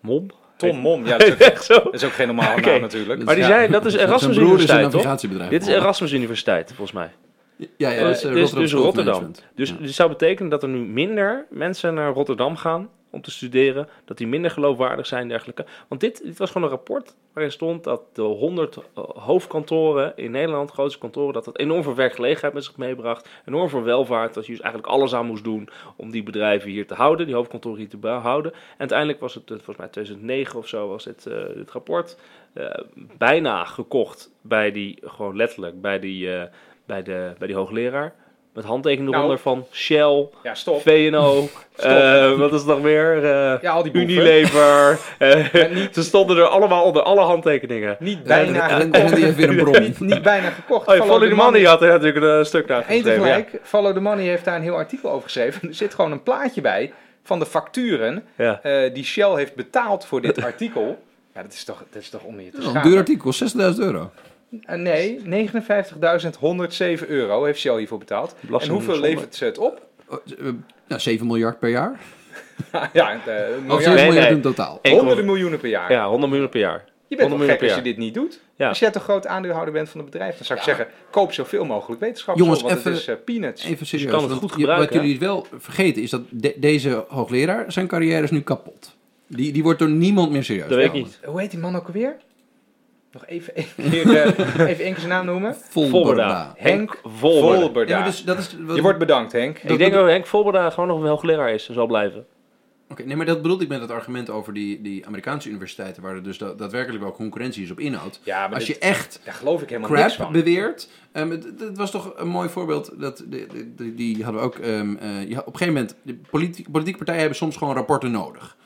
Mom. Tom Mom, ja, dat is ook, Echt zo? dat is ook geen normale Oké. naam natuurlijk. Maar die Ja. zijn, dat is Zijn Erasmus broer is een Universiteit, toch? Dit is. Erasmus Universiteit, volgens mij. Ja, ja, dat is, Eh, eh, dus, Rotterdam dus of Rotterdam. Dus Ja. dit zou betekenen dat er nu minder mensen naar Rotterdam gaan om te studeren, dat die minder geloofwaardig zijn en dergelijke. Want dit, dit was gewoon een rapport waarin stond dat de 100 eh, hoofdkantoren in Nederland, grootste kantoren, dat dat enorm veel werkgelegenheid met zich meebracht, enorm veel welvaart, dat je dus eigenlijk alles aan moest doen om die bedrijven hier te houden, die hoofdkantoren hier te behouden. En uiteindelijk was het, eh, volgens mij 2009 of zo, was dit, eh, dit rapport eh, bijna gekocht bij die, gewoon letterlijk, bij die, eh, bij de, bij die hoogleraar. Met handtekening Nou. eronder van Shell, Ja, stop. VNO, eh, wat is het nog meer? Eh, Ja, al die boeven. Unilever. eh, niet, ze stonden er allemaal onder alle handtekeningen. niet Bijna, en, en, die heeft weer een bron. niet, niet bijna gekocht. Oh, ja, Follow the Money had er natuurlijk een stuk naar Eén geschreven. Ja. tegelijk. Follow the Money heeft daar een heel artikel over geschreven. Er zit gewoon een plaatje bij van de facturen Ja. eh, die Shell heeft betaald voor dit artikel. Ja, dat is toch, dat is toch om je te is een schamen. duur artikel, 60.000 euro. Eh, nee, 59.107 euro heeft Shell hiervoor betaald. En hoeveel levert ze het op? Oh, eh, nou, 7 miljard per jaar? ja, eh, Of 7 miljard, Nee, miljard nee. in totaal? Honderden miljoenen per jaar. Ja, 100 miljoen per jaar. Je bent 100 toch gek als je dit niet doet? Ja. Als jij toch groot aandeelhouder bent van het bedrijf, dan zou ik Ja. zeggen, koop zoveel mogelijk wetenschap. Jongens, want even- het is eh, peanuts. Even serieus. kan het goed gebruiken, Wat jullie wel vergeten is dat de- deze hoogleraar, zijn carrière is nu kapot. Die, die wordt door niemand meer serieus Dat weet ik niet. Hoe heet die man ook alweer? Nog even één keer, eh, even één keer zijn naam noemen. Volberda. Volberda. Henk Volberda. Volberda. Ja, dus, dat is, wat- Je wordt bedankt, Henk. Ik denk dat Henk Volberda gewoon nog een hoogleraar is en zal blijven. Oké, nee, maar dat bedoelde ik met het argument over die, die Amerikaanse universiteiten, waar er dus da- daadwerkelijk wel concurrentie is op inhoud. Ja, maar Als dit- je echt daar geloof ik helemaal niks crap van. beweert. Um, het, het was toch een mooi voorbeeld. Dat, de, de- de- die hadden we ook. ehm, eh, je had- op een gegeven moment. De politieke partijen hebben soms gewoon rapporten nodig.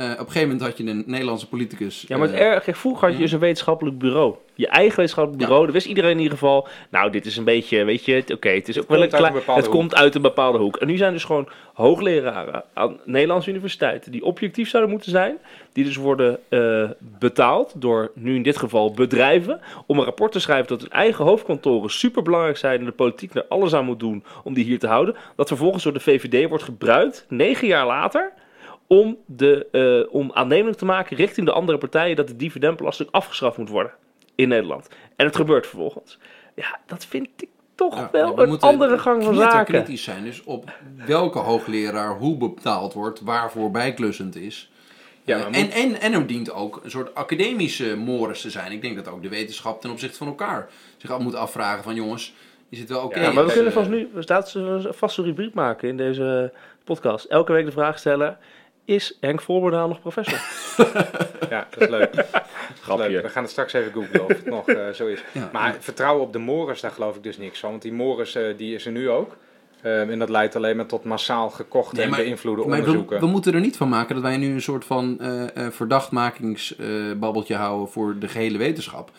Eh, op een gegeven moment had je een Nederlandse politicus. Ja, maar het eh, erg, vroeger had je dus een wetenschappelijk bureau. Je eigen wetenschappelijk Ja. bureau. Dan wist iedereen in ieder geval, nou, dit is een beetje, weet je, het- oké, het is ook wel een komt uit klein, een bepaalde het hoek. komt uit een bepaalde hoek. En nu zijn dus gewoon hoogleraren aan Nederlandse universiteiten die objectief zouden moeten zijn, die dus worden eh, betaald door, nu in dit geval, bedrijven, om een rapport te schrijven dat hun eigen hoofdkantoren superbelangrijk zijn en de politiek er alles aan moet doen om die hier te houden. Dat vervolgens door de VVD wordt gebruikt, negen jaar later, om, de, eh, om aannemelijk te maken richting de andere partijen dat de dividendbelasting afgeschaft moet worden in Nederland. En het gebeurt vervolgens. Ja, dat vind ik toch ja, wel we een andere gang van zaken. kritisch zijn dus op welke hoogleraar hoe betaald wordt, waarvoor bijklussend is. Ja, Eh, en, en, en er dient ook een soort academische mores te zijn. Ik denk dat ook de wetenschap ten opzichte van elkaar zich moet afvragen van jongens, is het wel oké? Ja, Ja, maar we als, kunnen eh, vast nu we staat een vaste rubriek maken in deze podcast. Elke week de vraag stellen: is Henk Voorberdaal nog professor? Ja, dat is leuk. Grapje. leuk. We gaan het straks even googlen of het nog eh, zo is. Ja. Maar vertrouwen op de Morris, daar geloof ik dus niks van. Want die Morris, eh, die is er nu ook. Ehm, en dat leidt alleen maar tot massaal gekochte Nee, en maar- beïnvloede Maar we, onderzoeken. we moeten er niet van maken dat wij nu een soort van eh eh verdachtmakingsbabbeltje houden voor de gehele wetenschap.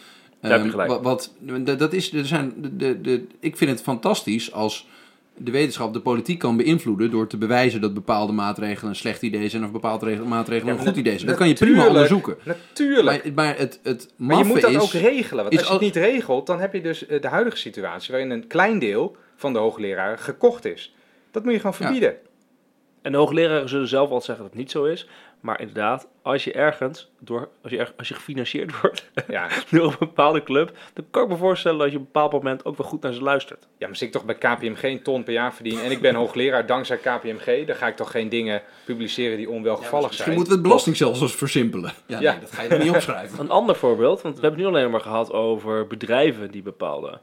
Daar heb je Ehm, gelijk. Wat, wat, dat- dat is, er zijn, de, de, de, ik vind het fantastisch als de wetenschap de politiek kan beïnvloeden door te bewijzen dat bepaalde maatregelen een slecht idee zijn of bepaalde regel- maatregelen Ja, een goed idee zijn. Dat kan je prima onderzoeken. Natuurlijk. Maar, maar het, het Maar je moet dat is... ook regelen. Want als je het al- niet regelt, dan heb je dus eh, de huidige situatie waarin een klein deel van de hoogleraren gekocht is. Dat moet je gewoon Ja. verbieden. En de hoogleraren zullen zelf altijd zeggen dat het niet zo is. Maar inderdaad, als je ergens, door, als je, erg- als je gefinancierd wordt Ja, door een bepaalde club, dan kan ik me voorstellen dat je op een bepaald moment ook wel goed naar ze luistert. ja maar als ik toch bij KPMG een ton per jaar verdien en ik ben hoogleraar dankzij KPMG, dan ga ik toch geen dingen publiceren die onwelgevallig Misschien zijn. moeten we het belastingstelsel versimpelen. Ja, Ja. Nee, dat ga je er niet opschrijven. Een ander voorbeeld, want we hebben het nu alleen maar gehad over bedrijven die bepaalde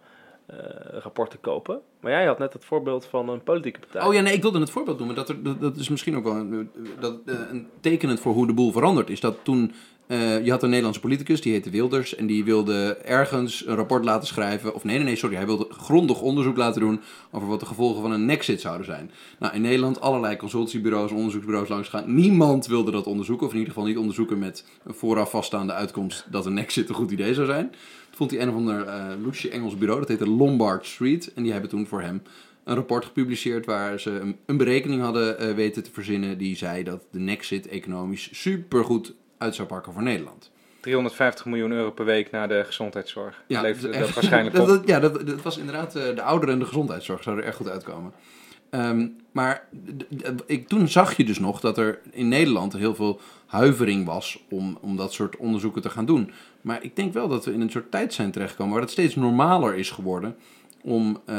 eh, rapporten kopen. Maar jij had net het voorbeeld van een politieke partij. Oh ja, nee, ik wilde het voorbeeld noemen. Dat, er, dat, dat is misschien ook wel een, dat, eh, een tekenend voor hoe de boel veranderd is. Dat toen, eh, je had een Nederlandse politicus, die heette Wilders. En die wilde ergens een rapport laten schrijven. Of nee, nee, nee, sorry. Hij wilde grondig onderzoek laten doen over wat de gevolgen van een nexit zouden zijn. Nou, in Nederland allerlei consultiebureaus, onderzoeksbureaus langs gaan. Niemand wilde dat onderzoeken. Of in ieder geval niet onderzoeken met een vooraf vaststaande uitkomst dat een nexit een goed idee zou zijn. Vond hij een of ander eh loesje Engels bureau, dat heette Lombard Street. En die hebben toen voor hem een rapport gepubliceerd waar ze een, een berekening hadden eh, weten te verzinnen die zei dat de Nexit economisch supergoed uit zou pakken voor Nederland. 350 miljoen euro per week naar de gezondheidszorg. Ja, dat waarschijnlijk op. dat- ja, dat, dat was inderdaad eh, de ouderen en de gezondheidszorg zouden er echt goed uitkomen. Ehm, maar ik, toen zag je dus nog dat er in Nederland heel veel huivering was om, om dat soort onderzoeken te gaan doen. Maar ik denk wel dat we in een soort tijd zijn terechtgekomen waar het steeds normaler is geworden om, eh,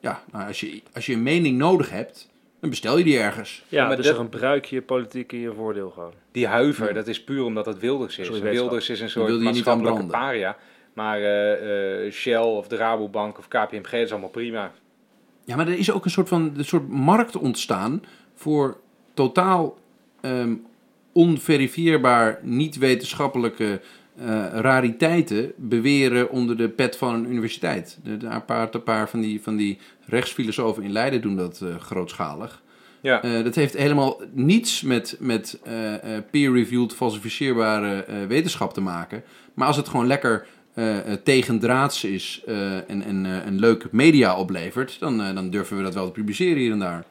ja, nou, als, je, als je een mening nodig hebt, Dan bestel je die ergens. Ja, maar dus dat- er gebruik je politiek in je voordeel gewoon. Die huiver, Ja. dat is puur omdat het Wilders is. Sorry. Wilders is een Dan soort maatschappelijke paria. Maar eh, eh, Shell of de Rabobank of KPMG, dat is allemaal prima. Ja, maar er is ook een soort van een soort markt ontstaan voor totaal ehm, onverifieerbaar, niet wetenschappelijke eh, rariteiten beweren onder de pet van een universiteit. De, de, een, paar, een paar van die, van die rechtsfilosofen in Leiden doen dat eh, grootschalig. Ja. Eh, dat heeft helemaal niets met, met peer-reviewed, falsificeerbare wetenschap te maken. Maar als het gewoon lekker tegendraads is eh, en, en eh, een leuk media oplevert, dan, eh, dan durven we dat wel te publiceren hier en daar.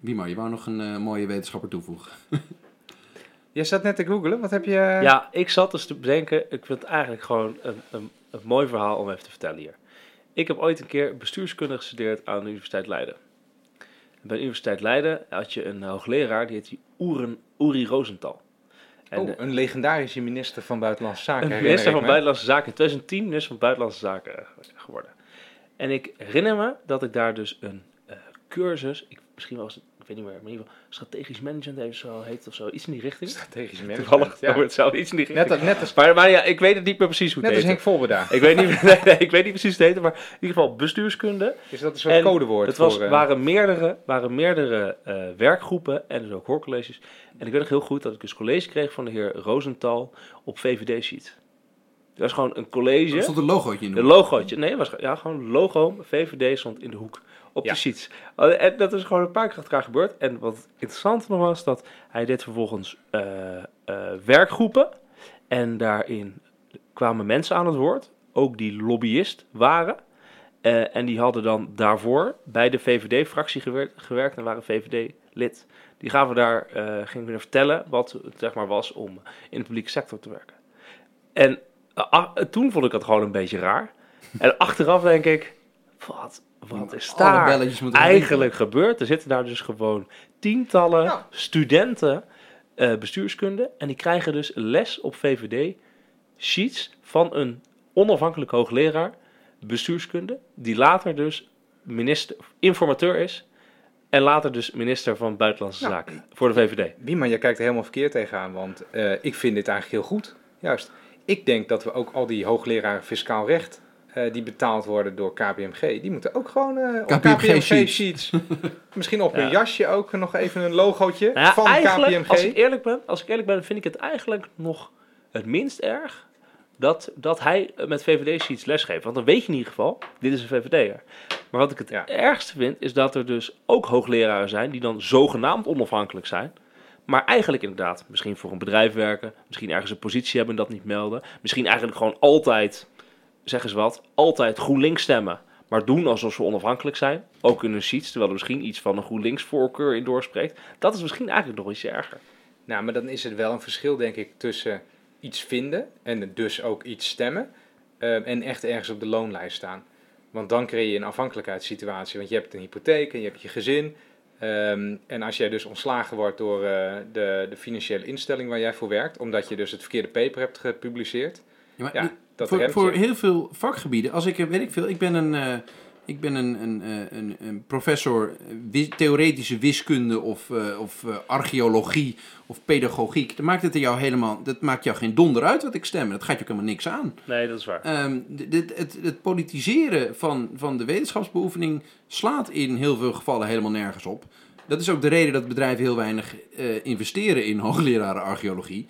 Wimar, je wou nog een eh, mooie wetenschapper toevoegen. Jij zat net te googlen, wat heb je... Ja, ik zat dus te bedenken, ik vind het eigenlijk gewoon een, een, een mooi verhaal om even te vertellen hier. Ik heb ooit een keer bestuurskunde gestudeerd aan de Universiteit Leiden. En bij de Universiteit Leiden had je een hoogleraar, die heet die Oeren, Uri Rosenthal. En, oh, een legendarische minister van Buitenlandse Zaken. een minister van me. Buitenlandse Zaken, in 2010 minister van Buitenlandse Zaken geworden. En ik herinner me dat ik daar dus een eh, cursus, ik, misschien was het, ik weet niet meer, maar in ieder geval strategisch management even zo heet of zo, iets in die richting. Strategisch management. Toevallig, ja. over hetzelfde, iets in die richting. Net, als- net als, Maar, maar ja, ik weet het niet meer precies hoe het net als heet. Henk Volberda. Ik weet, niet, nee, nee, ik weet niet precies hoe het heette, maar in ieder geval bestuurskunde. Is dat een soort En codewoord Het was, voor... eh, waren meerdere, waren meerdere eh, werkgroepen en dus ook hoorcolleges. En ik weet nog heel goed dat ik dus college kreeg van de heer Rosenthal op VVD-sheet. Dat was gewoon een college. Er stond een logootje in. Een logootje. Nee, het was ja, gewoon een logo. VVD stond in de hoek. Op Ja. de sheets. Oh, En dat is gewoon een paar keer achter elkaar gebeurd. En wat interessant nog was, dat hij deed vervolgens eh, eh, werkgroepen. En daarin kwamen mensen aan het woord. Ook die lobbyist waren. Eh, en die hadden dan daarvoor bij de VVD-fractie gewerkt, gewerkt en waren VVD-lid. Die gaven daar, eh gingen weer vertellen wat het zeg maar, was om in de publieke sector te werken. En eh, toen vond ik dat gewoon een beetje raar. En achteraf denk ik, wat, wat is daar eigenlijk gebeurd? Er zitten daar dus gewoon tientallen Ja. studenten eh, bestuurskunde. En die krijgen dus les op VVD sheets van een onafhankelijk hoogleraar bestuurskunde. Die later dus minister, informateur is. En later dus minister van Buitenlandse Ja. Zaken voor de VVD. Wieman, jij kijkt er helemaal verkeerd tegenaan, want eh, ik vind dit eigenlijk heel goed. Juist. Ik denk dat we ook al die hoogleraren fiscaal recht eh, die betaald worden door KPMG, die moeten ook gewoon eh op KPMG KPMG sheets. sheets. Misschien op Ja. hun jasje ook nog even een logootje Nou ja, van eigenlijk, KPMG. Als ik, eerlijk ben, als ik eerlijk ben, vind ik het eigenlijk nog het minst erg dat, dat hij met VVD-sheets lesgeeft. Want dan weet je in ieder geval, dit is een VVD'er. Maar wat ik het Ja. ergste vind, is dat er dus ook hoogleraren zijn die dan zogenaamd onafhankelijk zijn. Maar eigenlijk inderdaad, misschien voor een bedrijf werken, misschien ergens een positie hebben en dat niet melden. Misschien eigenlijk gewoon altijd, zeg eens wat, altijd GroenLinks stemmen. Maar doen alsof ze onafhankelijk zijn. Ook in hun sheets, terwijl er misschien iets van een GroenLinks voorkeur in doorspreekt. Dat is misschien eigenlijk nog iets erger. Nou, maar dan is het wel een verschil, denk ik, tussen iets vinden en dus ook iets stemmen eh, en echt ergens op de loonlijst staan. Want dan creëer je een afhankelijkheidssituatie, want je hebt een hypotheek en je hebt je gezin. Ehm, en als jij dus ontslagen wordt door eh, de, de financiële instelling waar jij voor werkt, omdat je dus het verkeerde paper hebt gepubliceerd, Ja, maar ja, dat voor, heel veel vakgebieden, als ik, weet ik veel, ik ben een, eh, ik ben een, een, eh, een, een professor eh, theoretische wiskunde of, of archeologie of pedagogiek. Dan maakt het er jou helemaal, dat maakt jou geen donder uit wat ik stem. Dat gaat je ook helemaal niks aan. Nee, dat is waar. Ehm, dit, het, het politiseren van, van de wetenschapsbeoefening slaat in heel veel gevallen helemaal nergens op. Dat is ook de reden dat bedrijven heel weinig investeren in hoogleraren archeologie.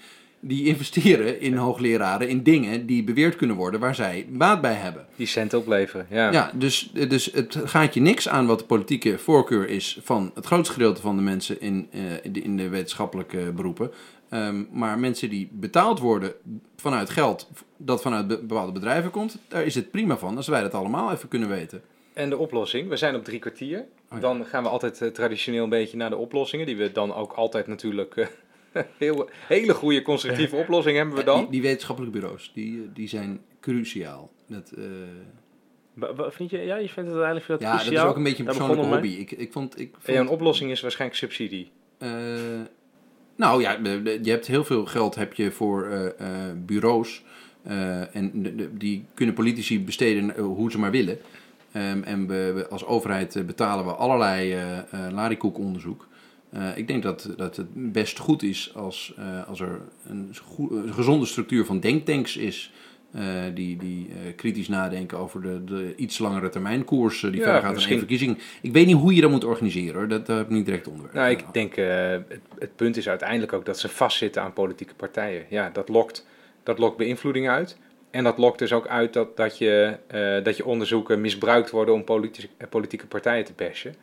Die investeren in hoogleraren in dingen die beweerd kunnen worden waar zij baat bij hebben. Die cent opleveren. Ja. Ja, dus, dus het gaat je niks aan wat de politieke voorkeur is van het grootste gedeelte van de mensen in, eh, in, de, wetenschappelijke beroepen. Ehm, maar mensen die betaald worden vanuit geld dat vanuit be- bepaalde bedrijven komt, daar is het prima van als wij dat allemaal even kunnen weten. En de oplossing, we zijn op drie kwartier. ja. Dan gaan we altijd eh, traditioneel een beetje naar de oplossingen, die we dan ook altijd natuurlijk... eh, heel, hele goede constructieve oplossing hebben we dan. Die, die wetenschappelijke bureaus, die, die zijn cruciaal. Dat, eh, Vind je, ja, je vindt het uiteindelijk je ja, dat is ook een beetje een persoonlijke hobby. Ik, ik vond, ik vond En een oplossing is waarschijnlijk subsidie. Eh, nou ja, je hebt heel veel geld heb je voor eh, eh, bureaus. eh, en de- de- die kunnen politici besteden eh, hoe ze maar willen. Ehm, en we, we als overheid eh, betalen we allerlei eh eh, larikoekonderzoek. Eh, ik denk dat, dat het best goed is als, eh, als er een, een gezonde structuur van denktanks is. eh, die die kritisch nadenken over de, de iets langere termijn koers die Ja, verder gaat dan één verkiezing. Ik weet niet hoe je dat moet organiseren hoor. Dat, dat heb ik niet direct onderwerp. Nou, ik denk, het, het punt is uiteindelijk ook dat ze vastzitten aan politieke partijen. Ja, dat lokt, dat lokt beïnvloeding uit. En dat lokt dus ook uit dat, dat, je, dat je onderzoeken misbruikt worden om politieke, politieke partijen te bashen.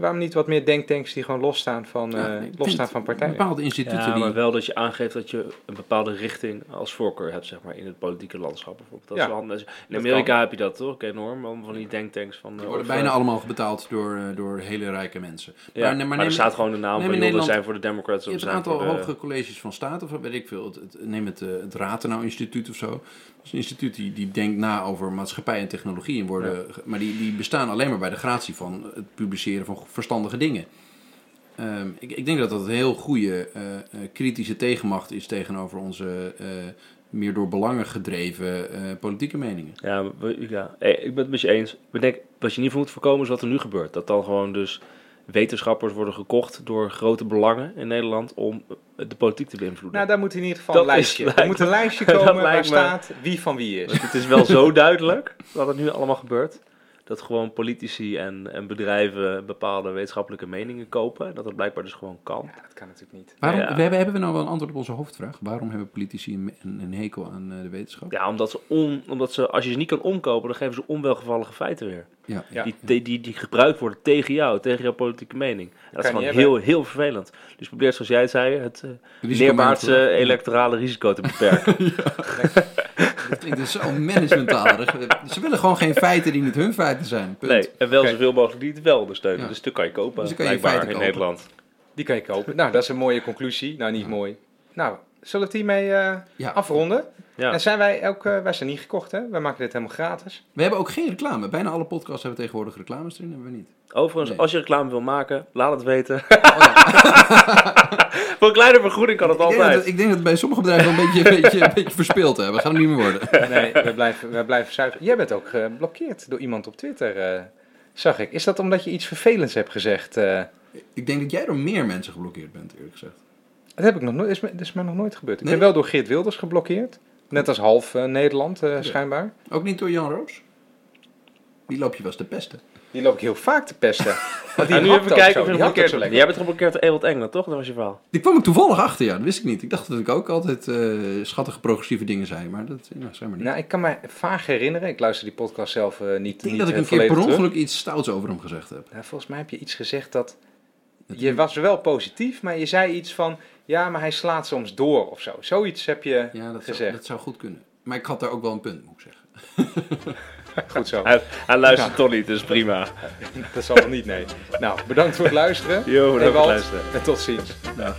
Waarom niet wat meer denktanks die gewoon losstaan van, Ja, eh, losstaan van partijen? Bepaalde instituten Ja, die... maar wel dat je aangeeft dat je een bepaalde richting als voorkeur hebt, zeg maar, in het politieke landschap bijvoorbeeld. Dat Ja, is handig. in Amerika heb je dat toch, enorm, van van die denktanks van... Die eh, worden of, bijna eh, allemaal betaald door, eh, door hele rijke mensen. Ja, maar, maar, maar er staat gewoon de naam van, Nederland- zijn voor de Democrats, Je hebt een aantal voor de... hoge colleges van staat, of weet ik veel. Het, het- neem het, het Rathenau Instituut of zo. Dat is een instituut die, die denkt na over maatschappij en technologie. En worden, Maar die, die bestaan alleen maar bij de gratie van het publiceren van verstandige dingen. Ehm, ik, ik denk dat dat een heel goede eh, eh, kritische tegenmacht is tegenover onze eh, meer door belangen gedreven eh, politieke meningen. Ja, we- ja, ik ben het met je eens. Ik denk, wat je niet voor moet voorkomen is wat er nu gebeurt. Dat dan gewoon dus wetenschappers worden gekocht door grote belangen in Nederland om de politiek te beïnvloeden. Nou, daar moet in ieder geval Dat een lijstje. lijkt Er moet een lijstje komen waar me- staat wie van wie is. Want het is wel zo duidelijk dat het nu allemaal gebeurt. Dat gewoon politici en, en bedrijven bepaalde wetenschappelijke meningen kopen. En dat het blijkbaar dus gewoon kan. Ja, dat kan natuurlijk niet. Waarom, Ja. we hebben, hebben we nou wel een antwoord op onze hoofdvraag? Waarom hebben politici een, een, een hekel aan eh, de wetenschap? Ja, omdat ze, on, omdat ze, als je ze niet kan omkopen, dan geven ze onwelgevallige feiten weer. Ja. Ja. Die, die, die, die gebruikt worden tegen jou, tegen jouw politieke mening. En dat is gewoon heel, heel vervelend. Dus probeer, zoals jij zei, het eh neerwaartse management. electorale risico te beperken. Dat klinkt dus zo managementalig. Ze willen gewoon geen feiten die niet hun feiten zijn. Punt. nee, en wel zoveel mogelijk die het wel ondersteunen. Ja. Dus dat kan je kopen, Dus kan je blijkbaar, feiten in kopen. Nederland. Die kan je kopen. Nou, dat is een mooie conclusie. Nou, niet mooi. Nou, zullen we het hiermee eh, Ja. afronden? Ja. En zijn wij ook, eh, wij zijn niet gekocht, hè? Wij maken dit helemaal gratis. We hebben ook geen reclame. Bijna alle podcasts hebben tegenwoordig reclames erin, hebben we niet. Overigens, Nee. als je reclame wil maken, laat het weten. Oh, ja. Voor een kleine vergoeding kan het ik, denk dat, altijd. ik denk dat het bij sommige bedrijven een beetje, een beetje, een beetje verspeeld hebben. We gaan het niet meer worden. Nee, we blijven, we blijven zuiver. Jij bent ook geblokkeerd door iemand op Twitter, eh, zag ik. Is dat omdat je iets vervelends hebt gezegd? eh? Ik denk dat jij door meer mensen geblokkeerd bent, eerlijk gezegd. dat heb ik nog nooit, is, me- dat is mij nog nooit gebeurd. Ik Nee? ben wel door Geert Wilders geblokkeerd. Net als half eh, Nederland, eh, schijnbaar. Ook niet door Jan Roos? Die loop je wel eens te pesten. Die loop ik heel vaak te pesten. Want die En nu even kijken of je bent. lekker. Jij bent geblokkeerd door Ewald Engelen, toch? Dat was je verhaal. Die kwam ik toevallig achter, ja. Dat wist ik niet. Ik dacht dat ik ook altijd eh, schattige progressieve dingen zei. Maar dat nou, zei maar niet. Nou, ik kan me vaag herinneren. Ik luister die podcast zelf eh, niet. ik denk niet, dat ik een keer per terug. ongeluk iets stouts over hem gezegd heb. Nou, volgens mij heb je iets gezegd dat. Je was wel positief, maar je zei iets van. Ja, maar hij slaat soms door of zo. Zoiets heb je Ja, dat zou, gezegd. dat zou goed kunnen. Maar ik had daar ook wel een punt, moet ik zeggen. Goed zo. Hij, hij luistert toch niet, dus prima. Dat zal nog niet, nee. Nou, bedankt voor het luisteren. Bedankt voor het luisteren. En tot ziens. Nou,